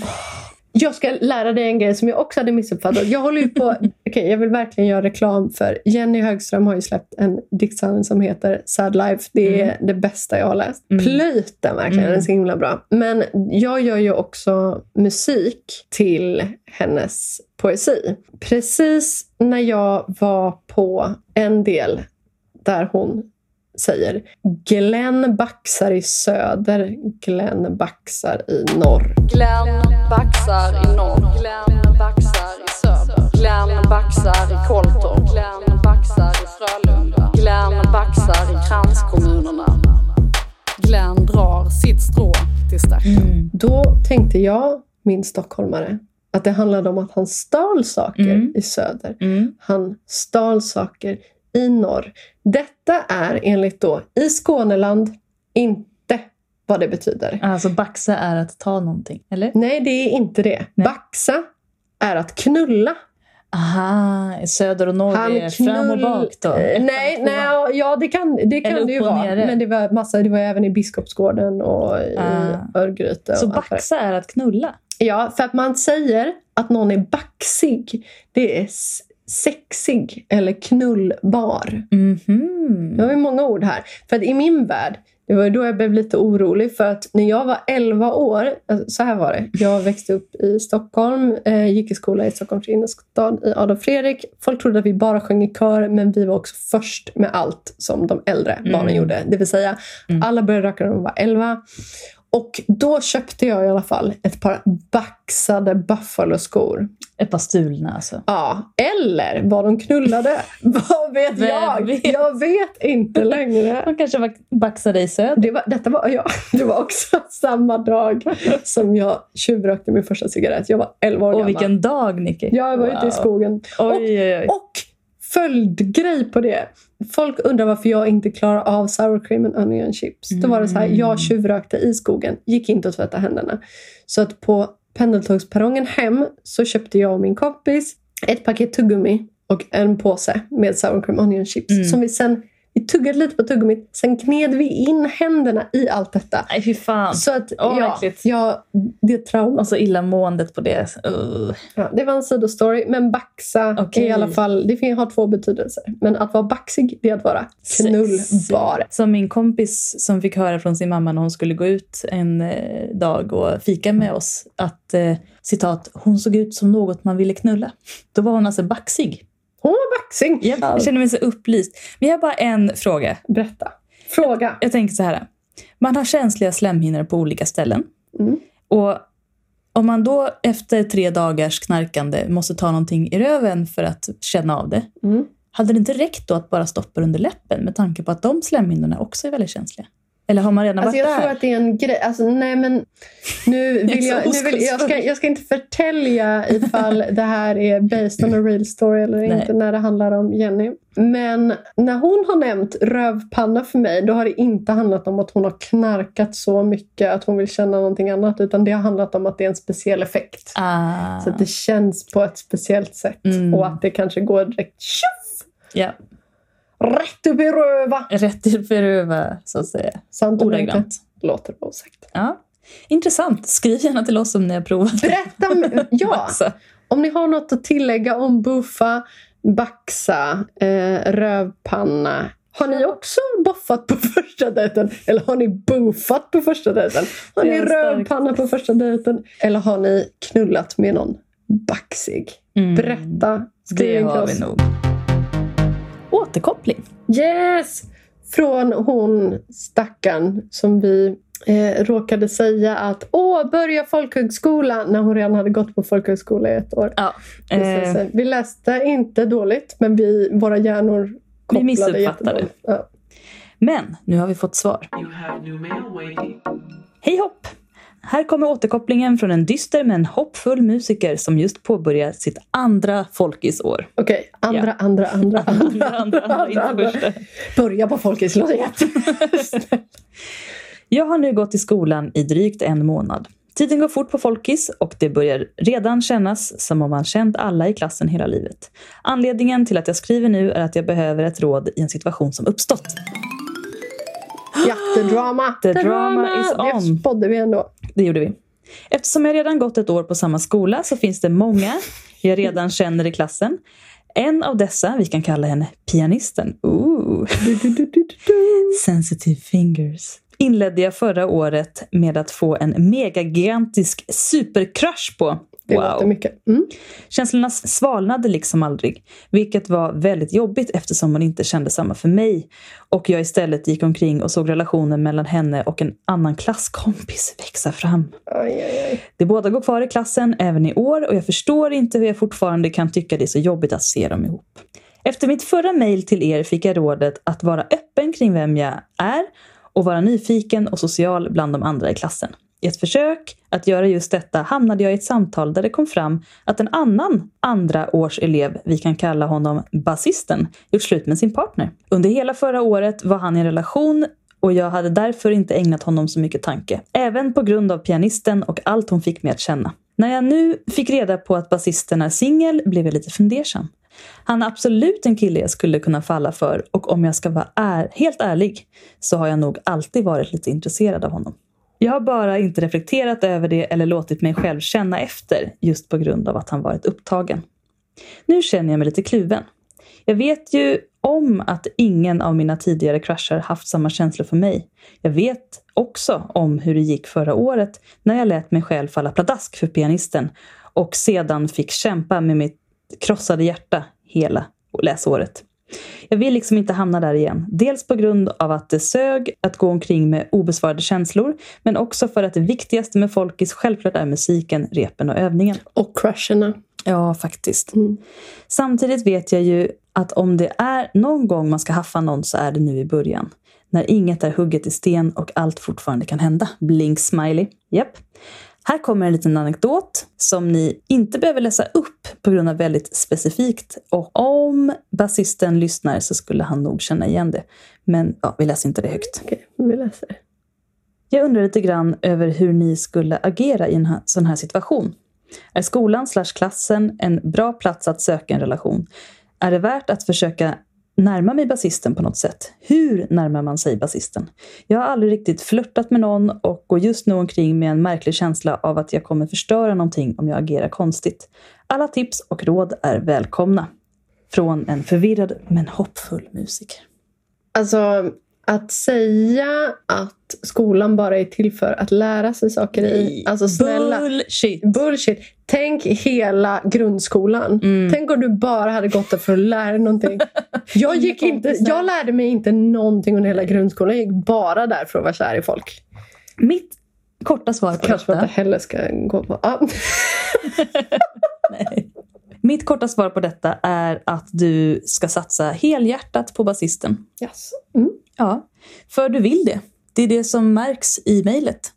Jag ska lära dig en grej som jag också hade missuppfattat. Jag håller ju på... *laughs* Okej, jag vill verkligen göra reklam för... Jenny Högström har ju släppt en diktsamling som heter Sad Life. Det är det bästa jag har läst. Mm. Plöjt den verkligen, den är så himla bra. Men jag gör ju också musik till hennes poesi. Precis när jag var på en del där hon säger Glenn baxar i söder, Glenn baxar i norr. Glenn baxar i norr. Glenn baxar i söder. Glenn baxar i Kolltorp. Glenn baxar i Frölunda. Glenn baxar i kranskommunerna. Glenn drar sitt strå till stacken. Mm. Då tänkte jag, min stockholmare, att det handlade om att han stal saker Mm. i söder. Mm. Han stal saker i norr. Detta är enligt då i Skåneland inte vad det betyder. Alltså baxa är att ta någonting, eller? Nej, det är inte det. Nej. Baxa är att knulla. Aha, söder och norr Han är fram och knull- bak då? Eh, Nej, nej ja, det kan det, kan Eller det ju vara. Men det var, massa, det var även i Biskopsgården och i Ah. Örgryte. Så och det baxa är att knulla? Ja, för att man säger att någon är baxig. Det är sexig eller knullbar. Mhm. Det har vi många ord här. För att i min värld, det var ju då jag blev lite orolig för att när jag var 11 år, alltså, så här var det. Jag växte upp i Stockholm, eh, gick i skola i Stockholms innerstad i Adolf Fredrik. Folk trodde att vi bara sjöng i kör, men vi var också först med allt som de äldre barnen Mm. gjorde. Det vill säga, Mm. alla började röka när de var 11. Och då köpte jag i alla fall ett par baxade Buffalo-skor. Ett par stulna alltså. Ja, eller vad de knullade. *laughs* vad vet Vem jag? vet? Jag vet inte längre. De kanske var- baxade i söder? Det var, detta var, ja, *laughs* det var också samma dag som jag tjuvrökte min första cigarett. Jag var 11 år Och gammal. vilken dag, Nicky! Jag var ute i skogen. Oj, oj, oj. Och följdgrej på det. Folk undrar varför jag inte klarar av sour cream and onion chips. Då var det så här, Mm. jag tjuvrökte i skogen, gick inte att tvätta händerna. Så att på pendeltågsperrongen hem så köpte jag och min kompis ett paket tuggummi och en påse med sour cream onion chips. Mm. Som vi sen, vi tuggade lite på tuggummit, sen kned vi in händerna i allt detta. Nej, fy fan. Så att, Åh, ja, ja, det är trauma. Och så illamåendet på det. Uh. Ja, det var en sidostory, men baxa är i alla fall, det har två betydelser. Men att vara baxig, det är att vara knullbar. Som min kompis som fick höra från sin mamma när hon skulle gå ut en eh, dag och fika med oss. Att eh, citat, hon såg ut som något man ville knulla. Då var hon alltså baxig. Hon var baxig. Jag, jag känner mig så upplyst. Vi har bara en fråga. Berätta. Fråga. Jag tänker så här. Man har känsliga slemhinnor på olika ställen. Mm. Och om man då efter tre dagars knarkande måste ta någonting i röven för att känna av det. Mm. Hade det inte räckt då att bara stoppa under läppen med tanke på att de slemhinnorna också är väldigt känsliga? Eller har man redan Alltså varit jag där? tror att det är en grej. Alltså, nej men nu *laughs* vill jag, nu vill, jag, ska, jag ska inte förtälja ifall *laughs* det här är based on a real story eller Nej. inte när det handlar om Jenny. Men när hon har nämnt rövpanna för mig då har det inte handlat om att hon har knarkat så mycket att hon vill känna någonting annat utan det har handlat om att det är en speciell effekt. Ah, Så att det känns på ett speciellt sätt Mm. och att det kanske går direkt tjoff! ja, Rätt upp i röva! rätt i röva, så att säga. Sant? Ordagrant. Låter osagt. Ja. Intressant. Skriv gärna till oss om ni har provat Berätta! *laughs* Ja! Om ni har något att tillägga om buffa, baxa, eh, rövpanna. Har ni också boffat på första dejten? Eller har ni buffat på första dejten? Har ni rövpanna på första dejten? Eller har ni knullat med någon baxig? Mm. Berätta. Skriv Det har vi nog. Återkoppling. Yes! Från hon stackaren som vi eh, råkade säga att åh, börja folkhögskola när hon redan hade gått på folkhögskola i ett år. Ja. Eh. Vi läste inte dåligt, men vi, våra hjärnor kopplade missuppfattade. jättedåligt. Ja. men nu har vi fått svar. You have new mail waiting. Hej hopp! Här kommer återkopplingen från en dyster men hoppfull musiker som just påbörjat sitt andra folkisår. Okej, andra, Ja. andra, andra, andra, andra, andra, *laughs* inte första. Börja på Folkets *laughs* låt Jag har nu gått i skolan i drygt en månad. Tiden går fort på folkis och det börjar redan kännas som om man känt alla i klassen hela livet. Anledningen till att jag skriver nu är att jag behöver ett råd i en situation som uppstått. Ja, the drama. The drama is Det on. spådde vi ändå. Det gjorde vi. Eftersom jag redan gått ett år på samma skola så finns det många jag redan *laughs* känner i klassen. En av dessa, vi kan kalla henne pianisten, ooh, sensitive fingers, inledde jag förra året med att få en megagigantisk supercrush på. Det Wow. låter mycket. Mm. Känslorna svalnade liksom aldrig, vilket var väldigt jobbigt eftersom hon inte kände samma för mig och jag istället gick omkring och såg relationen mellan henne och en annan klasskompis växa fram. Aj, aj, aj. De båda går kvar i klassen även i år och jag förstår inte hur jag fortfarande kan tycka det är så jobbigt att se dem ihop. Efter mitt förra mejl till er fick jag rådet att vara öppen kring vem jag är och vara nyfiken och social bland de andra i klassen. I ett försök att göra just detta hamnade jag i ett samtal där det kom fram att en annan andra års elev, vi kan kalla honom basisten, gjort slut med sin partner. Under hela förra året var han i en relation och jag hade därför inte ägnat honom så mycket tanke. Även på grund av pianisten och allt hon fick mig att känna. När jag nu fick reda på att basisten är singel blev jag lite fundersam. Han är absolut en kille jag skulle kunna falla för och om jag ska vara är, helt ärlig så har jag nog alltid varit lite intresserad av honom. Jag har bara inte reflekterat över det eller låtit mig själv känna efter just på grund av att han varit upptagen. Nu känner jag mig lite kluven. Jag vet ju om att ingen av mina tidigare crushar haft samma känslor för mig. Jag vet också om hur det gick förra året när jag lät mig själv falla pladask för pianisten och sedan fick kämpa med mitt krossade hjärta hela läsåret. Jag vill liksom inte hamna där igen. Dels på grund av att det sög att gå omkring med obesvarade känslor, men också för att det viktigaste med folkis självklart är musiken, repen och övningen. Och crusherna. Ja, faktiskt. Mm. Samtidigt vet jag ju att om det är någon gång man ska haffa någon så är det nu i början. När inget är hugget i sten och allt fortfarande kan hända. Blink smiley. Japp. Här kommer en liten anekdot som ni inte behöver läsa upp på grund av väldigt specifikt. Och om basisten lyssnar så skulle han nog känna igen det. Men ja, vi läser inte det högt. Okej, vi läser. Jag undrar lite grann över hur ni skulle agera i en sån här situation. Är skolan slash klassen en bra plats att söka en relation? Är det värt att försöka närma mig basisten på något sätt? Hur närmar man sig basisten? Jag har aldrig riktigt flörtat med någon och går just nu omkring med en märklig känsla av att jag kommer förstöra någonting om jag agerar konstigt. Alla tips och råd är välkomna. Från en förvirrad men hoppfull musiker. Alltså, att säga att skolan bara är till för att lära sig saker i. Alltså snälla. Bullshit! Bullshit. Tänk hela grundskolan. Mm. Tänk om du bara hade gått där för att lära dig någonting. *laughs* Jag, gick inte, jag lärde mig inte någonting under hela grundskolan. Jag gick bara där för att vara kär i folk. Mitt korta svar på Kanske detta. jag heller ska gå på... Ja. *laughs* Nej. Mitt korta svar på detta är att du ska satsa helhjärtat på basisten. Yes. Mm. Ja, för du vill det. Det är det som märks i mejlet.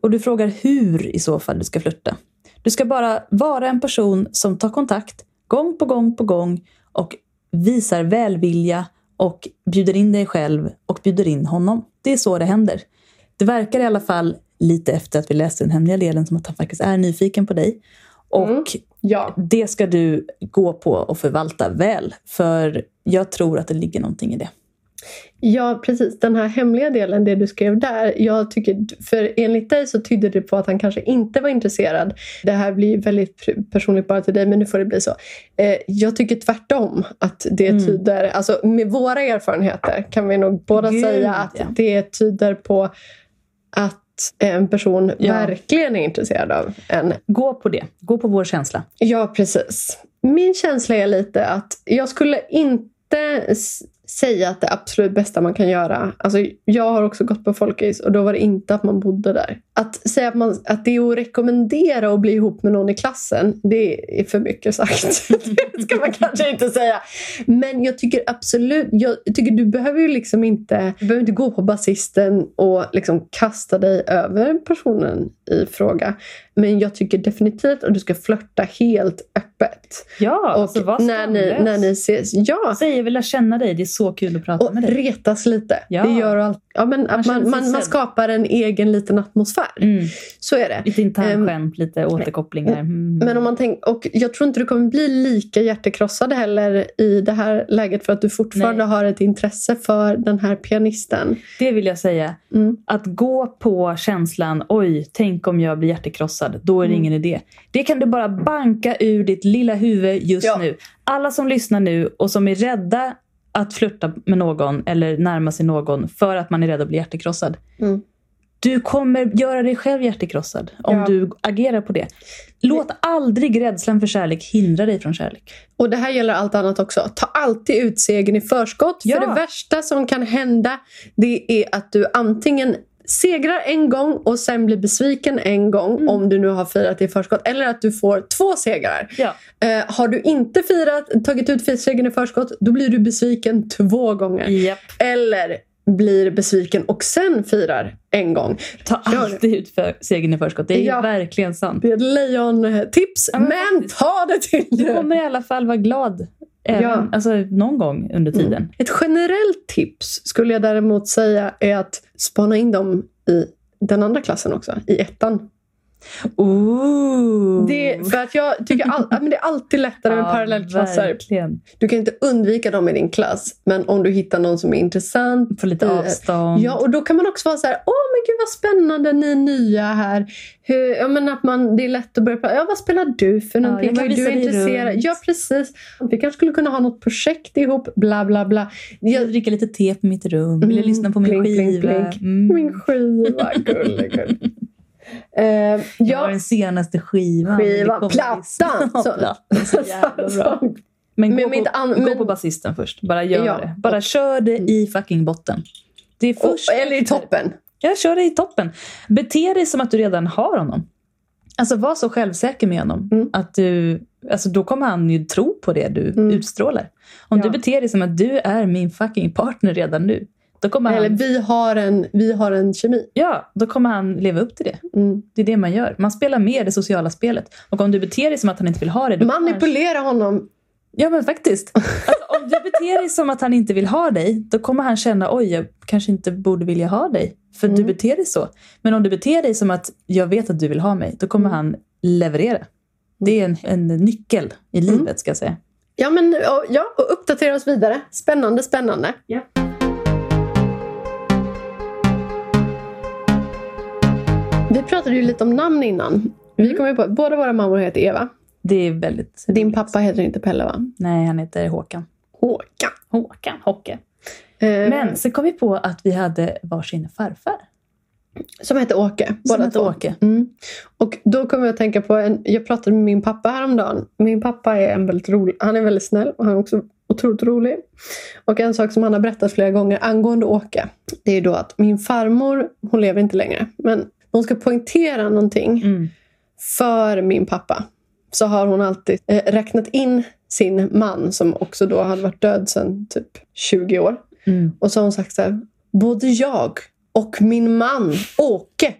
Och du frågar hur i så fall du ska flytta. Du ska bara vara en person som tar kontakt gång på gång på gång och visar välvilja och bjuder in dig själv och bjuder in honom. Det är så det händer. Det verkar i alla fall lite efter att vi läste den hemliga delen som att han faktiskt är nyfiken på dig. Och Mm. Ja. det ska du gå på och förvalta väl. För jag tror att det ligger någonting i det. Ja, precis. Den här hemliga delen, det du skrev där. Jag tycker, för enligt dig så tydde det på att han kanske inte var intresserad. Det här blir väldigt personligt bara till dig, men nu får det bli så. Eh, jag tycker tvärtom att det Mm. tyder, alltså med våra erfarenheter kan vi nog båda Gud, säga att ja. det tyder på att en person Ja. verkligen är intresserad av en. Gå på det. Gå på vår känsla. Ja, precis. Min känsla är lite att jag skulle inte säga att det absolut bästa man kan göra. Alltså, jag har också gått på folkis och då var det inte att man bodde där. Att säga att, man, att det är att rekommendera att bli ihop med någon i klassen, det är för mycket sagt. *laughs* det ska man kanske inte säga. Men jag tycker absolut, jag tycker du behöver ju liksom inte, du behöver inte gå på basisten och liksom kasta dig över personen i fråga. Men jag tycker definitivt att du ska flörta helt öppet. Ja, Och alltså var när, ni, när ni ses, ja. Säg jag vill lära känna dig. Så kul att prata Och med dig. retas lite. Ja. Det gör allt. Ja, men man, man, man sedd. skapar en egen liten atmosfär. Mm. Så är det. Lite Ehm, internskämt, lite återkopplingar. Mm. Men om man tänk, och jag tror inte du kommer bli lika hjärtekrossad heller i det här läget för att du fortfarande Nej. har ett intresse för den här pianisten. Det vill jag säga. Mm. Att gå på känslan, oj, tänk om jag blir hjärtekrossad. Då är det Mm. ingen idé. Det kan du bara banka ur ditt lilla huvud just Ja. nu. Alla som lyssnar nu och som är rädda att flirta med någon eller närma sig någon för att man är rädd att bli hjärtekrossad. Mm. Du kommer göra dig själv hjärtekrossad om Ja. du agerar på det. Låt aldrig rädslan för kärlek hindra dig från kärlek. Och det här gäller allt annat också. Ta alltid ut segern i förskott. Ja. För det värsta som kan hända det är att du antingen segrar en gång och sen blir besviken en gång Mm. om du nu har firat i förskott. Eller att du får två segrar. Ja. Eh, har du inte firat, tagit ut segern i förskott, då blir du besviken två gånger. Japp. Eller blir besviken och sen firar en gång. Ta Kör. alltid ut för segern i förskott. Det är Ja. verkligen sant. Det är ett lejontips, Ja, men men ta det till Du nu. kommer i alla fall vara glad. Ja. alltså, någon gång under tiden. Ett generellt tips skulle jag däremot säga är att spana in dem i den andra klassen också, i ettan. Ooh. Det, för att jag tycker all, ja, men det är alltid lättare med parallellklasser. Verkligen. Du kan inte undvika dem i din klass, men om du hittar någon som är intressant. Få lite eh, avstånd. Ja, och då kan man också vara så här, åh men gud vad spännande, ni är nya här. Hur, ja, men att man, det är lätt att börja prata, ja vad spelar du för Ja, någonting? jag kan vad är du intresserad? Ja, precis. Vi kanske skulle kunna ha något projekt ihop, bla bla bla. Jag, du dricka lite te på mitt rum? Vill Mm, lyssna på min blink, blink, skiva? blink. Mm. Min skiva. *laughs* Eh, Jag har ja, den senaste skivan. Skiva, plattan. *laughs* Så- plattan. Så *laughs* jävla bra. Men, Men gå, på, an- gå men- på basisten först. Bara gör Ja. det. Bara kör det i fucking botten. Det är och, först eller i toppen. Ja, kör det i toppen. Bete dig som att du redan har honom. Alltså var så självsäker med honom. Mm. Att du, alltså då kommer han ju tro på det du Mm. utstrålar. Om Ja. du beter dig som att du är min fucking partner redan nu. Då kommer Eller han, vi har en, vi har en kemi. ja, då kommer han leva upp till det. Mm. Det är det man gör. Man spelar med det sociala spelet. Och om du beter dig som att han inte vill ha det. Kommer han, Manipulera honom. ja men faktiskt. Alltså, om du beter dig som att han inte vill ha dig. Då kommer han känna oj jag kanske inte borde vilja ha dig. För du Mm. beter dig så. Men om du beter dig som att jag vet att du vill ha mig. Då kommer Mm. han leverera. Det är en, en nyckel i Mm. livet ska jag säga. Ja, men, ja, och uppdatera oss vidare. Spännande, spännande. Ja. Vi pratade ju lite om namn innan. Vi kom ju på att båda våra mammor heter Eva. Det är väldigt... Din pappa heter inte Pelle va? Nej, han heter Håkan. Håkan. Håkan, Hocke. Eh, Men så kom vi på att vi hade varsin farfar. Som heter Åke. Som båda hette två. Åke. Mm. Och då kommer jag att tänka på, en, jag pratade med min pappa häromdagen. Min pappa är en väldigt rolig, han är väldigt snäll och han är också otroligt rolig. Och en sak som han har berättat flera gånger angående Åke, det är då att min farmor, hon lever inte längre, men hon ska poängtera någonting Mm. för min pappa. Så har hon alltid eh, räknat in sin man som också då hade varit död sedan typ 20 år. Mm. Och så har hon sagt så här, både jag och min man Åke,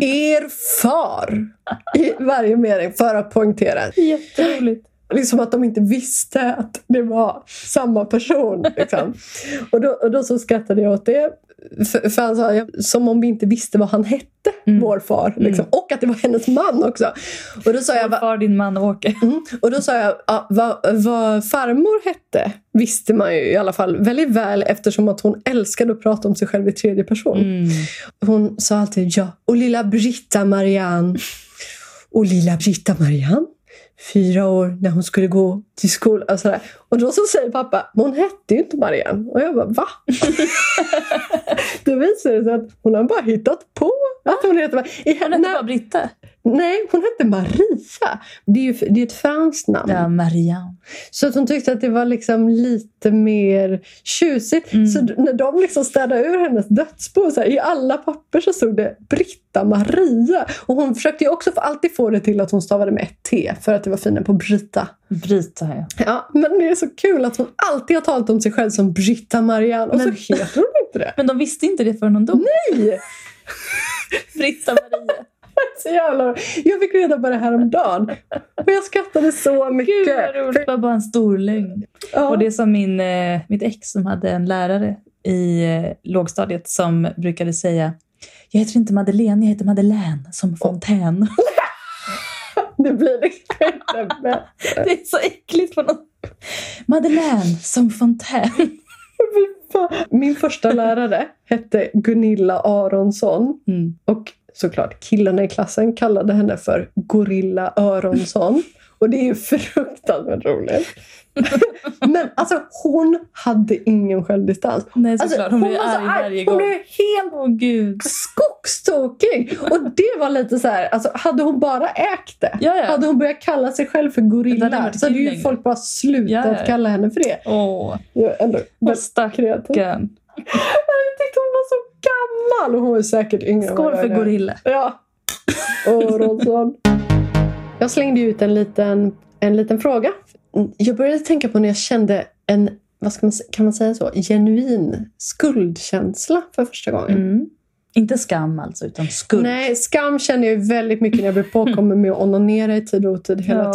er far, i varje mening för att poängtera. Jätteroligt. Liksom att de inte visste att det var samma person. Liksom. *laughs* Och, då, och då så skrattade jag åt det. För, för han sa, som om vi inte visste vad han hette, Mm. vår far. Liksom. Och att det var hennes man också. Och då sa jag, Vår far, din man Åke. *laughs* Mm. Och då sa jag, ja, vad, vad farmor hette visste man ju i alla fall väldigt väl eftersom att hon älskade att prata om sig själv i tredje person. Mm. Hon sa alltid ja. Och lilla Britta Marianne. Och lilla Britta Marianne. Fyra år när hon skulle gå till skolan. Och, sådär. Och då så säger pappa, men hon hette ju inte Marianne. Och jag bara, va? *laughs* då visar det sig att hon har bara hittat på att hon heter Marianne. I, Hon hette bara Britta. Nej, hon hette Maria. Det är ju det är ett franskt namn. Ja, Marianne. Så att hon tyckte att det var liksom lite mer tjusigt. Mm. Så när de liksom städade ur hennes dödsbo, så här, i alla papper så stod det Britta Maria. Och hon försökte ju också alltid få det till att hon stavade med ett T för att det var finare på Britta. Brita, ja. Ja, men det är så kul att hon alltid har talat om sig själv som Britta Marianne och Men- så heter hon inte det. Men de visste inte det förrän hon dog. Nej! *laughs* Britta Maria. *laughs* Så jävla... Jag fick reda på det här om dagen och jag skrattade så mycket. Gud vad roligt. Det var bara en stor lögn. Ja. Och det är som min, eh, mitt ex som hade en lärare i eh, lågstadiet som brukade säga Jag heter inte Madeleine, jag heter Madeleine som fontän. *laughs* *laughs* Det blir liksom inte bättre. Det är så äckligt på något Madeleine som fontän. *laughs* Min första lärare hette Gunilla Aronsson. Mm. Och såklart killarna i klassen kallade henne för Gorilla Öronsson. Och det är ju fruktansvärt roligt. *laughs* Men alltså hon hade ingen självdistans. Nej, Alltså, såklart. hon blir var så arg varje Hon gång. blev helt gud. skogstokig! Och det var lite så här, alltså hade hon bara ägt det. Ja, ja. Hade hon börjat kalla sig själv för Det hade gorilla varit så hade ju folk bara slutat Ja, ja. kalla henne för det. Åh, är ändå kreativ. stackarn. *laughs* Jag tyckte hon var så gammal och hon var säkert yngre. Skål för är. gorilla. Ja. Åh, Rolfsson. Jag slängde ut en liten, en liten fråga. Jag började tänka på när jag kände en, vad ska man, kan man säga så, genuin skuldkänsla för första gången. Mm. Inte skam alltså, utan skuld. Nej, skam känner jag väldigt mycket när jag blev påkommen med att onanera i tid och otid hela Ja.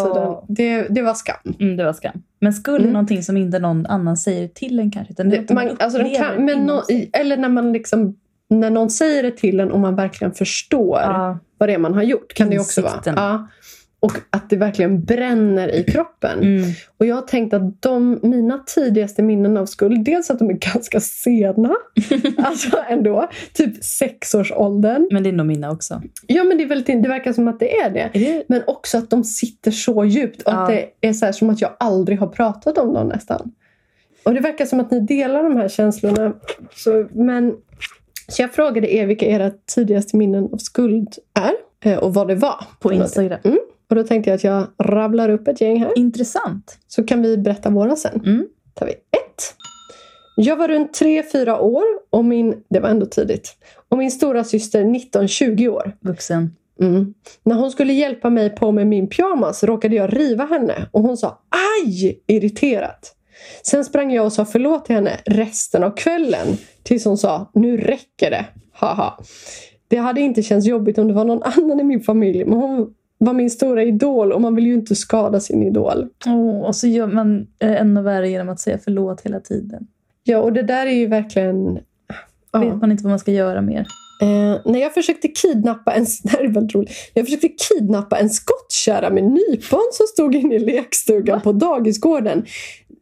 tiden. Det, det var skam. Mm, det var skam. Men skuld är Mm. någonting som inte någon annan säger till en kanske. Utan det är Det, man, alltså kan, men sig. eller när man liksom när någon säger det till en och man verkligen förstår Ja, vad det är man har gjort. kan det ju också vara. Insikten. Ja. Och att det verkligen bränner i kroppen. mm. Och jag har tänkt att de, mina tidigaste minnen av skuld, dels att de är ganska sena, *laughs* alltså ändå, typ sexårsåldern. Men det är nog mina också. Ja men det, är väldigt, det verkar som att det är det. Det? Men också att de sitter så djupt och att Ja. det är så som att jag aldrig har pratat om dem nästan. Och det verkar som att ni delar de här känslorna. Så, men, så jag frågade er vilka era tidigaste minnen av skuld är eh, och vad det var. På Instagram. Och då tänkte jag att jag rabblar upp ett gäng här. Intressant. Så kan vi berätta våra sen. Mm. tar vi ett. Jag var runt 3-4 år och min, det var ändå tidigt. Och min stora syster 19-20 år. Vuxen. Mm. När hon skulle hjälpa mig på med min pyjamas råkade jag riva henne och hon sa aj irriterat. Sen sprang jag och sa förlåt till henne resten av kvällen tills hon sa nu räcker det. Haha. Det hade inte känts jobbigt om det var någon annan i min familj men hon var min stora idol och man vill ju inte skada sin idol. Åh, och så gör man eh, ännu värre genom att säga förlåt hela tiden. Ja och det där är ju verkligen... Ja. Vet man inte vad man ska göra mer. Eh, när jag försökte kidnappa en, *laughs* det här är väldigt roligt. När jag försökte kidnappa en skottkärra med nypon som stod inne i lekstugan på dagisgården.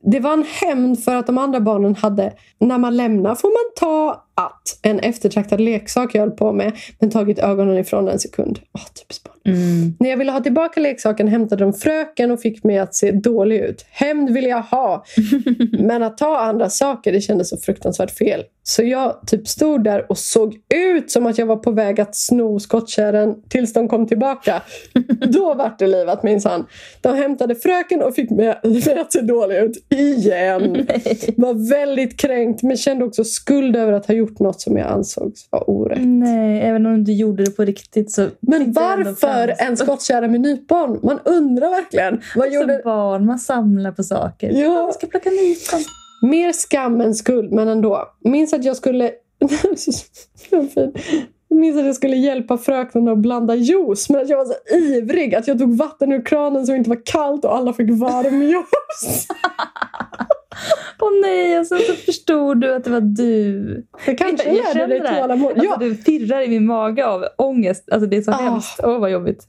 Det var en hämnd för att de andra barnen hade, när man lämnar får man ta att, en eftertraktad leksak jag höll på med, men tagit ögonen ifrån en sekund. Typiskt barn. Mm. När jag ville ha tillbaka leksaken hämtade de fröken och fick mig att se dålig ut. Hämnd vill jag ha, *laughs* men att ta andra saker det kändes så fruktansvärt fel. Så jag typ stod där och såg ut som att jag var på väg att sno skottkärran tills de kom tillbaka. *laughs* Då vart det livat minsann. De hämtade fröken och fick mig *laughs* att se dålig ut igen. Var väldigt kränkt men kände också skuld över att ha gjort något som jag ansågs vara orätt. Nej, även om du gjorde det på riktigt så... Men varför en skottkärra med nypon? Man undrar verkligen. Vad Som gjorde... barn, man samlar på saker. Ja. Jag ska plocka nypon. Mer skam än skuld, men ändå. Minns att jag skulle... Så. *laughs* Jag minns att jag skulle hjälpa fröknen att blanda juice, men att jag var så ivrig att jag tog vatten ur kranen som inte var kallt och alla fick varm juice. *laughs* Åh nej, och sen så förstod du att det var du. Det kanske jag känner det här. Alltså, Ja. Du pirrar i min mage av ångest. Alltså det är så Ah. hemskt. Åh vad jobbigt.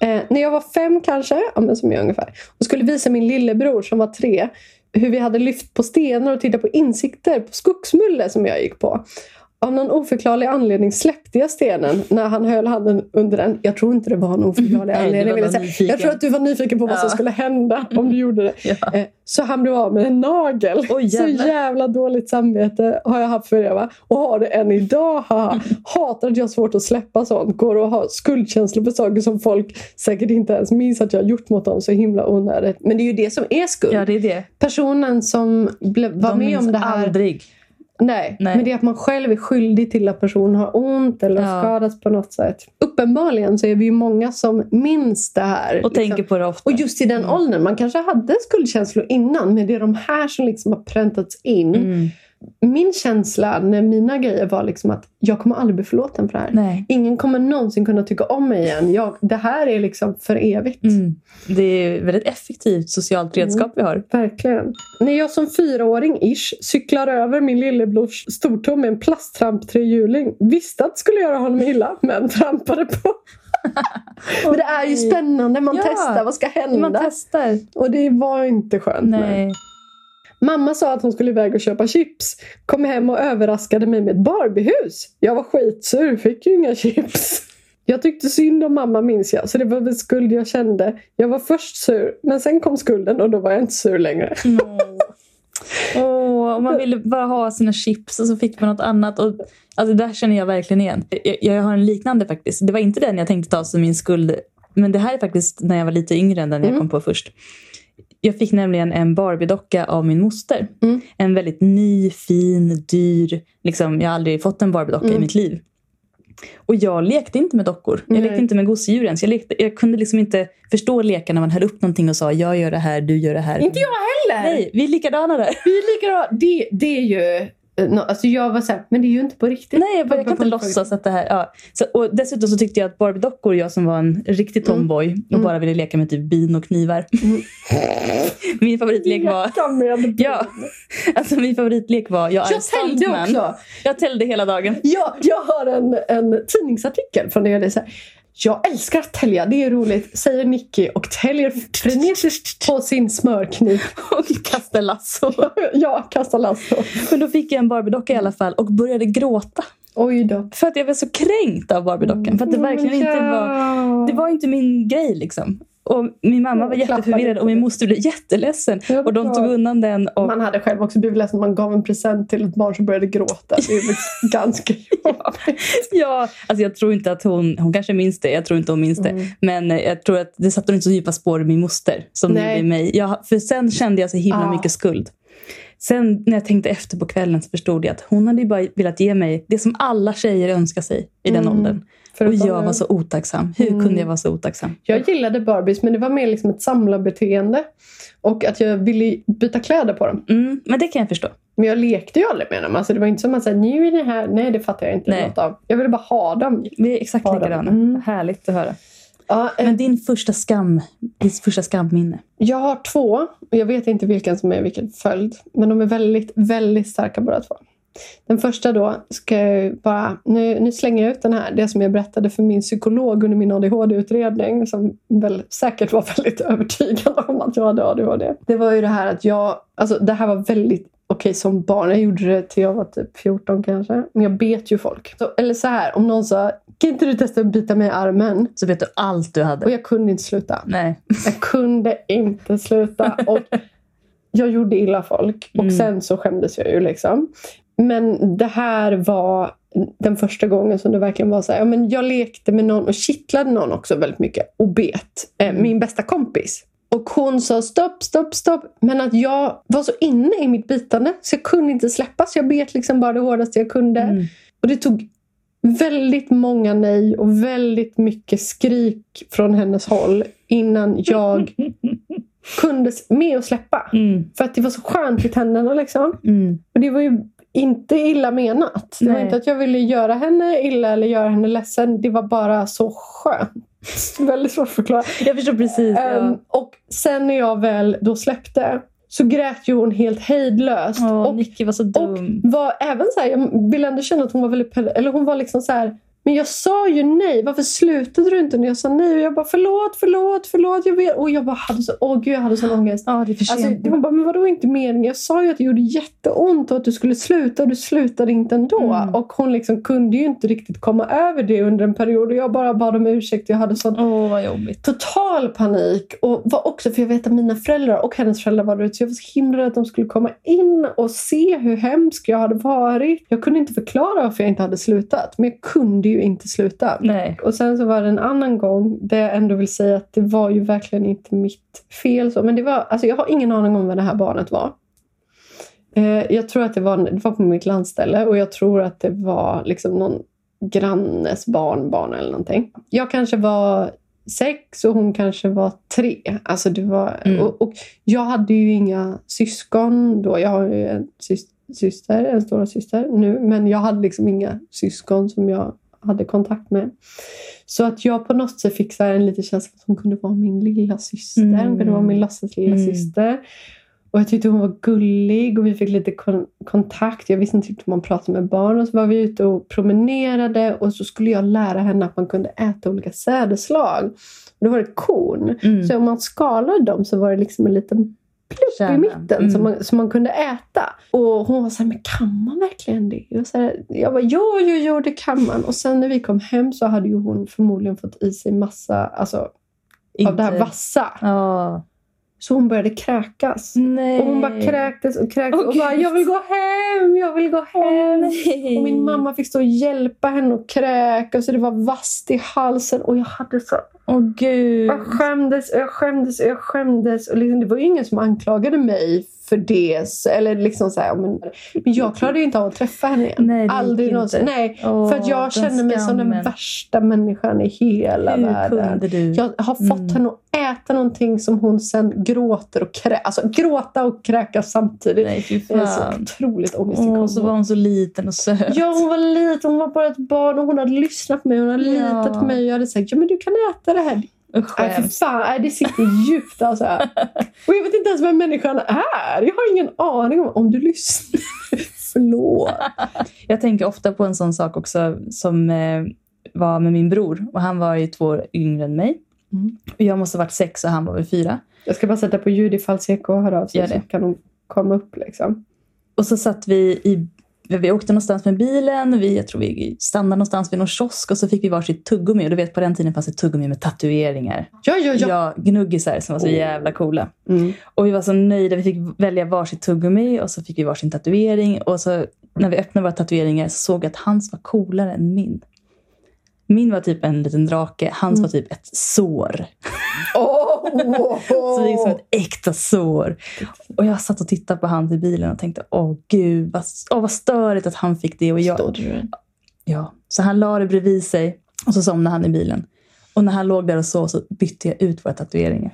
Eh, när jag var fem kanske, ja, men som jag ungefär, och skulle visa min lillebror som var tre hur vi hade lyft på stenar och tittat på insikter på skogsmulle som jag gick på. Av någon oförklarlig anledning släppte jag stenen när han höll handen under den. Jag tror inte det var en oförklarlig Nej, du anledning. vill jag, säga. jag tror att du var nyfiken på vad som skulle hända om du gjorde det. Ja. Eh, Så han blev av med en nagel. Oj, så jävla dåligt samvete har jag haft för det. Va? Och har det än idag. Haha. *laughs* Hatar att jag har svårt att släppa sånt. Går och har skuldkänslor för saker som folk säkert inte ens minns att jag har gjort mot dem. Så himla onödigt. Men det är ju det som är skuld. Ja, det är det. Personen som ble, var De med om det här. aldrig. Nej, Nej. men det är att man själv är skyldig till att personen har ont eller Ja. skadas på något sätt. Uppenbarligen så är vi ju många som minns det här. liksom. Och tänker på det ofta. Och just i den Mm. åldern, man kanske hade skuldkänslor innan men det är de här som liksom har präntats in. Mm. Min känsla när mina grejer var liksom att jag kommer aldrig bli förlåten för det här. Nej. Ingen kommer någonsin kunna tycka om mig igen. Jag, det här är liksom för evigt. Mm. Det är ett väldigt effektivt socialt redskap vi har. Verkligen. När jag som fyraåring ish cyklar över min lillebrors stortå med en plasttramp trehjuling visste att det skulle göra honom illa men *laughs* trampade på. men det är ju spännande. Man Ja. testar. Vad ska hända? Man testar. Och det var inte skönt. Nej. Mamma sa att hon skulle iväg och köpa chips. Kom hem och överraskade mig med ett Barbiehus. Jag var skitsur, fick ju inga chips. Jag tyckte synd om mamma minns jag, så det var väl skuld jag kände. Jag var först sur, men sen kom skulden och då var jag inte sur längre. *laughs* Åh, och man ville bara ha sina chips och så fick man något annat. Och, alltså, det där känner jag verkligen igen. Jag, jag har en liknande faktiskt. Det var inte den jag tänkte ta som min skuld. Men det här är faktiskt när jag var lite yngre än den jag kom på först. Jag fick nämligen en Barbie-docka av min moster. Mm. En väldigt ny, fin, dyr. Liksom, jag har aldrig fått en Barbie-docka i mitt liv. Och jag lekte inte med dockor. Jag lekte inte med gosedjur ens. Jag, lekte, jag kunde liksom inte förstå lekar när man höll upp någonting och sa jag gör det här, du gör det här. Inte jag heller! Nej, vi är likadana där. Vi är likadana. Det, det är ju... eh, nå- Alltså jag var såhär, men det är ju inte på riktigt. Nej, jag, bara, jag kan inte låtsas att det här... Ja. Så, och dessutom så tyckte jag att Barbie-dockor, jag som var en riktig tomboy och bara ville leka med typ bin och knivar. *laughs* min favoritlek var... Leka med *laughs* Ja, alltså min favoritlek var jag Jag täljde stuntman. också. Jag täljde hela dagen. Ja, jag har en, en tidningsartikel från det. det är så här, jag älskar att tälja, det är roligt, säger Nicky och täljer frenetiskt på sin smörkniv. *laughs* Och kastade lasso. *laughs* Jag kastar lasso. Men då fick jag en Barbie-docka i alla fall och började gråta. Oj då. För att jag var så kränkt av Barbie-dockan. För att det verkligen inte var... Det var inte min grej liksom. Och min mamma var jätteförvirrad och min moster blev jätteledsen. Och de tog undan den. Och Man hade själv också blivit ledsen. Man gav en present till ett barn som började gråta. Det är väl *laughs* ganska jobbigt. *laughs* Ja, alltså jag tror inte att hon, hon kanske minns det, jag tror inte hon minns det. Men eh, jag tror att det satte inte så djupa spår i min moster som det gjorde i mig. Jag, för sen kände jag så himla Ah. mycket skuld. Sen när jag tänkte efter på kvällen så förstod jag att hon hade bara velat ge mig det som alla tjejer önskar sig i den åldern. Och jag var så otacksam. Hur kunde jag vara så otacksam? Jag gillade Barbies men det var mer liksom ett samlarbeteende. Och att jag ville byta kläder på dem. Mm, men det kan jag förstå. Men jag lekte ju aldrig med dem. Alltså det var inte som att säga nu är det här. Nej det fattar jag inte Nej. något av. Jag ville bara ha dem. Vi är exakt likadana. Mm. Härligt att höra. Ja, eh, Men din första skam, ditt första skamminne. Jag har två och jag vet inte vilken som är vilken följd. Men de är väldigt, väldigt starka båda två. Den första då ska jag bara, nu, nu slänger jag ut den här, det som jag berättade för min psykolog under min ADHD-utredning som väl säkert var *laughs* väldigt övertygad om att jag hade ADHD. Det var ju det här att jag, alltså det här var väldigt okej som barn, jag gjorde det till jag var typ 14 kanske, men jag bet ju folk. Så, eller så här, om någon sa, kan inte du testa att bita mig i armen? Så vet du allt du hade. Och jag kunde inte sluta. Nej. Jag kunde inte sluta. Och *laughs* jag gjorde illa folk. Och Mm. sen så skämdes jag ju liksom. Men det här var den första gången som det verkligen var så här. Ja, men jag lekte med någon och kittlade någon också väldigt mycket. Och bet. Eh, min bästa kompis. Och hon sa stopp, stopp, stopp. Men att jag var så inne i mitt bitande så jag kunde inte släppa. Så jag bet liksom bara det hårdaste jag kunde. Mm. Och det tog väldigt många nej och väldigt mycket skrik från hennes håll innan jag *laughs* kunde med och släppa. Mm. För att det var så skönt i tänderna liksom. Mm. Och det var ju inte illa menat. Det var Nej. inte att jag ville göra henne illa eller göra henne ledsen. Det var bara så skönt. *laughs* Väldigt svårt att förklara. Jag förstår precis. Ja. och sen när jag väl då släppte så grät ju hon helt hejdlöst. Åh, och Nicky var så och dum. var även så här, jag vill ändå känna att hon var väldigt eller hon var liksom så här men jag sa ju nej, varför slutade du inte när jag sa nej? Och jag bara förlåt, förlåt, förlåt, jag vet. Och jag bara hade så, åh gud jag hade sån ångest. Ja, det är för sent. Alltså, det var bara, men vadå inte meningen? Jag sa ju att det gjorde jätteont och att du skulle sluta och du slutade inte ändå. Mm. Och hon liksom kunde ju inte riktigt komma över det under en period och jag bara bad om ursäkt. Jag hade sån Åh, vad jobbigt. total panik. Och var också, för jag vet att mina föräldrar och hennes föräldrar var ute så jag var så himla rädd att de skulle komma in och se hur hemsk jag hade varit. Jag kunde inte förklara varför jag inte hade slutat, men jag kunde ju inte sluta. Nej. Och sen så var det en annan gång där jag ändå vill säga att det var ju verkligen inte mitt fel. Så. Men det var, alltså jag har ingen aning om vad det här barnet var. Eh, jag tror att det var, det var på mitt landställe och jag tror att det var liksom någon grannes barnbarn eller någonting. Jag kanske var sex och hon kanske var tre. Alltså det var, Mm. och, och jag hade ju inga syskon då. Jag har ju en sys- syster, en stora syster nu. Men jag hade liksom inga syskon som jag hade kontakt med. Så att jag på något sätt fick så en liten känsla att hon kunde vara min lilla syster. Hon kunde Mm. vara min låtsas lilla Mm. syster. Och jag tyckte hon var gullig och vi fick lite kon- kontakt. Jag visste inte hur man pratar med barn. Och så var vi ute och promenerade och så skulle jag lära henne att man kunde äta olika sädesslag. Och då var det korn. Mm. Så om man skalade dem så var det liksom en liten plupp i Kärnan. mitten Mm. som, man, som man kunde äta. Och hon var så här, men kan man verkligen det? Och så här, jag bara, jo, jo, jo, det kan man. Och sen när vi kom hem så hade ju hon förmodligen fått i sig massa alltså, av det här vassa. Ja. Så hon började kräkas. Nej. Och hon bara kräktes och kräktes Åh, och bara, jag vill gå hem, jag vill gå hem. Nej. Och min mamma fick stå och hjälpa henne att kräkas så det var vasst i halsen. Och jag hade så... Åh gud. Jag skämdes och jag skämdes och jag skämdes. Och liksom, det var ju ingen som anklagade mig för det. Eller liksom så här, men, men jag klarade ju inte av att träffa henne igen. Nej, Aldrig någonsin. Nej, Åh, för att jag känner mig som den värsta människan i hela Hur världen. kunde du? Jag har fått Mm. henne att äta någonting som hon sen gråter och kräkas. Alltså gråta och kräkas samtidigt. Nej, fy Det är så fan. otroligt ångestig Åh, så var hon så liten och söt. Ja, hon var liten. Hon var bara ett barn och hon hade lyssnat på mig. Hon hade Ja. litat på mig. Och jag hade sagt, ja men du kan äta det här. Usch, för hemskt. fan. Nej, det sitter djupt alltså. *laughs* Och jag vet inte ens vem människan är. Jag har ingen aning om om du lyssnar. *laughs* Förlåt. Jag tänker ofta på en sån sak också som eh, var med min bror. Och han var ju två år yngre än mig. Mm. Och jag måste ha varit sex och han var väl fyra. Jag ska bara sätta på ljud ifall Seko hör av sig Gör så det. kan hon komma upp. Liksom. Och så satt vi i... Vi åkte någonstans med bilen. Vi, jag tror vi stannade någonstans vid någon kiosk och så fick vi varsitt tuggummi. Och du vet på den tiden fanns det tuggummi med tatueringar. Ja, ja, ja. Ja, gnuggisar som var så Oh. jävla coola. Mm. Och vi var så nöjda. Vi fick välja varsitt tuggummi och så fick vi varsin tatuering. Och så när vi öppnade våra tatueringar så såg jag att hans var coolare än min. Min var typ en liten drake, hans var typ ett sår. Åh! *laughs* Så det är som ett äkta sår. Och jag satt och tittade på han i bilen och tänkte, åh gud, vad, åh, vad störigt att han fick det. Och jag, Stod du? ja. Så han la det bredvid sig och så somnade han i bilen. Och när han låg där och så, så bytte jag ut våra tatueringar.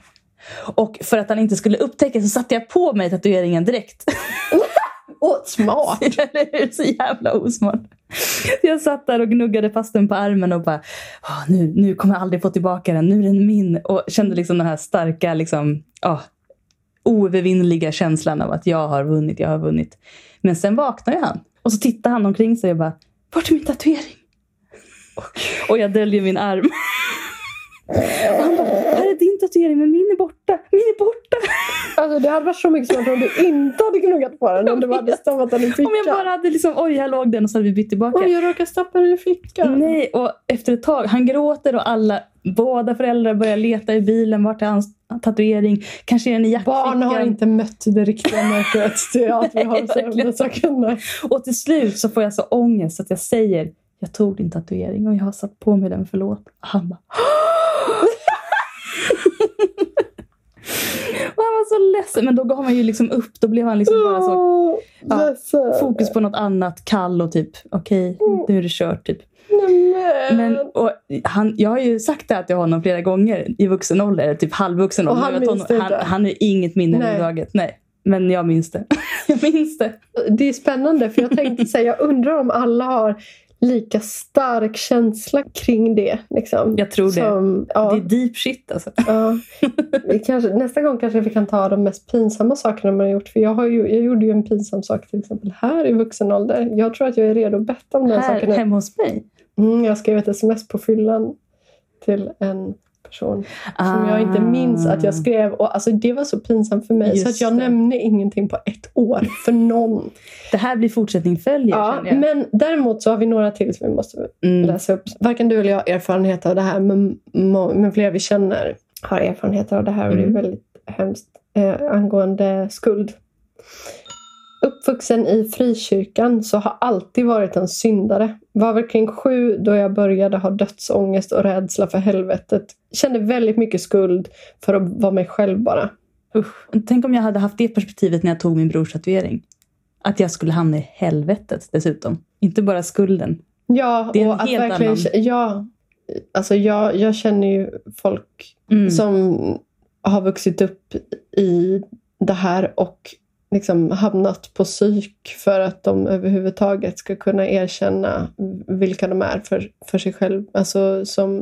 Och för att han inte skulle upptäcka så satte jag på mig tatueringen direkt. *laughs* Smart! Eller hur? Så jävla osmart. Jag satt där och gnuggade fast den på armen och bara, oh, nu, nu kommer jag aldrig få tillbaka den, nu är den min. Och kände liksom den här starka, liksom, oh, oövervinnliga känslan av att jag har vunnit, jag har vunnit. Men sen vaknade han och så tittade han omkring sig och bara, vart är min tatuering? Och jag döljer min arm. Och *laughs* han bara, här är din tatuering men min min är borta. Alltså, det hade varit så mycket smartare om du inte hade gnuggat på den. Om du hade stoppat den i fickan. Om jag bara hade liksom, oj här låg den och så hade vi bytt tillbaka. Oj, jag råkade stoppa den i fickan. Nej, och efter ett tag, han gråter och alla, båda föräldrar börjar leta i bilen. Vart är hans tatuering? Kanske är den i jackfickan. Barn har inte mött det riktiga mörkret. Det är allt vi har dessa kunder. Och till slut så får jag så ångest att jag säger jag tog din tatuering och jag har satt på mig den, förlåt. Och han bara *laughs* Och han var så ledsen. Men då gav han ju liksom upp. Då blev han liksom bara så Ja, fokus på något annat. Kall och typ okej, nu är det kört. Typ. Men, och han, jag har ju sagt det här till honom flera gånger i vuxen ålder, typ halvvuxen Och ålder. han Jag vet minns det han, han har inget minne överhuvudtaget. Nej. Men jag minns det. *laughs* jag minns det. Det är spännande för jag tänkte säga, jag undrar om alla har lika stark känsla kring det. Liksom. Jag tror det. Som, ja, Det är deep shit alltså. ja. *laughs* Kanske, nästa gång kanske vi kan ta de mest pinsamma sakerna man har gjort. För jag, har ju, jag gjorde ju en pinsam sak till exempel här i vuxen ålder. Jag tror att jag är redo att betta om den Här saken. hemma hos mig. Mm, jag skrev ett sms på fyllan till en person som jag inte minns att jag skrev. Och alltså, det var så pinsamt för mig så Just att jag det. nämnde ingenting på ett år för någon. Det här blir fortsättning följer Ja, men däremot så har vi några till som vi måste Mm. läsa upp. Varken du eller jag har erfarenhet av det här men, men flera vi känner har erfarenheter av det här och det Mm. är väldigt hemskt eh, angående skuld. Uppvuxen i frikyrkan så har alltid varit en syndare. Var väl kring sju då jag började ha dödsångest och rädsla för helvetet. Kände väldigt mycket skuld för att vara mig själv bara. Usch. Tänk om jag hade haft det perspektivet när jag tog min brors tatuering. Att jag skulle hamna i helvetet dessutom. Inte bara skulden. Ja, Det är en och att helt verkligen... annan- Ja, alltså jag, jag känner ju folk Mm. som har vuxit upp i det här och liksom hamnat på psyk för att de överhuvudtaget ska kunna erkänna vilka de är för, för sig själv. Alltså som,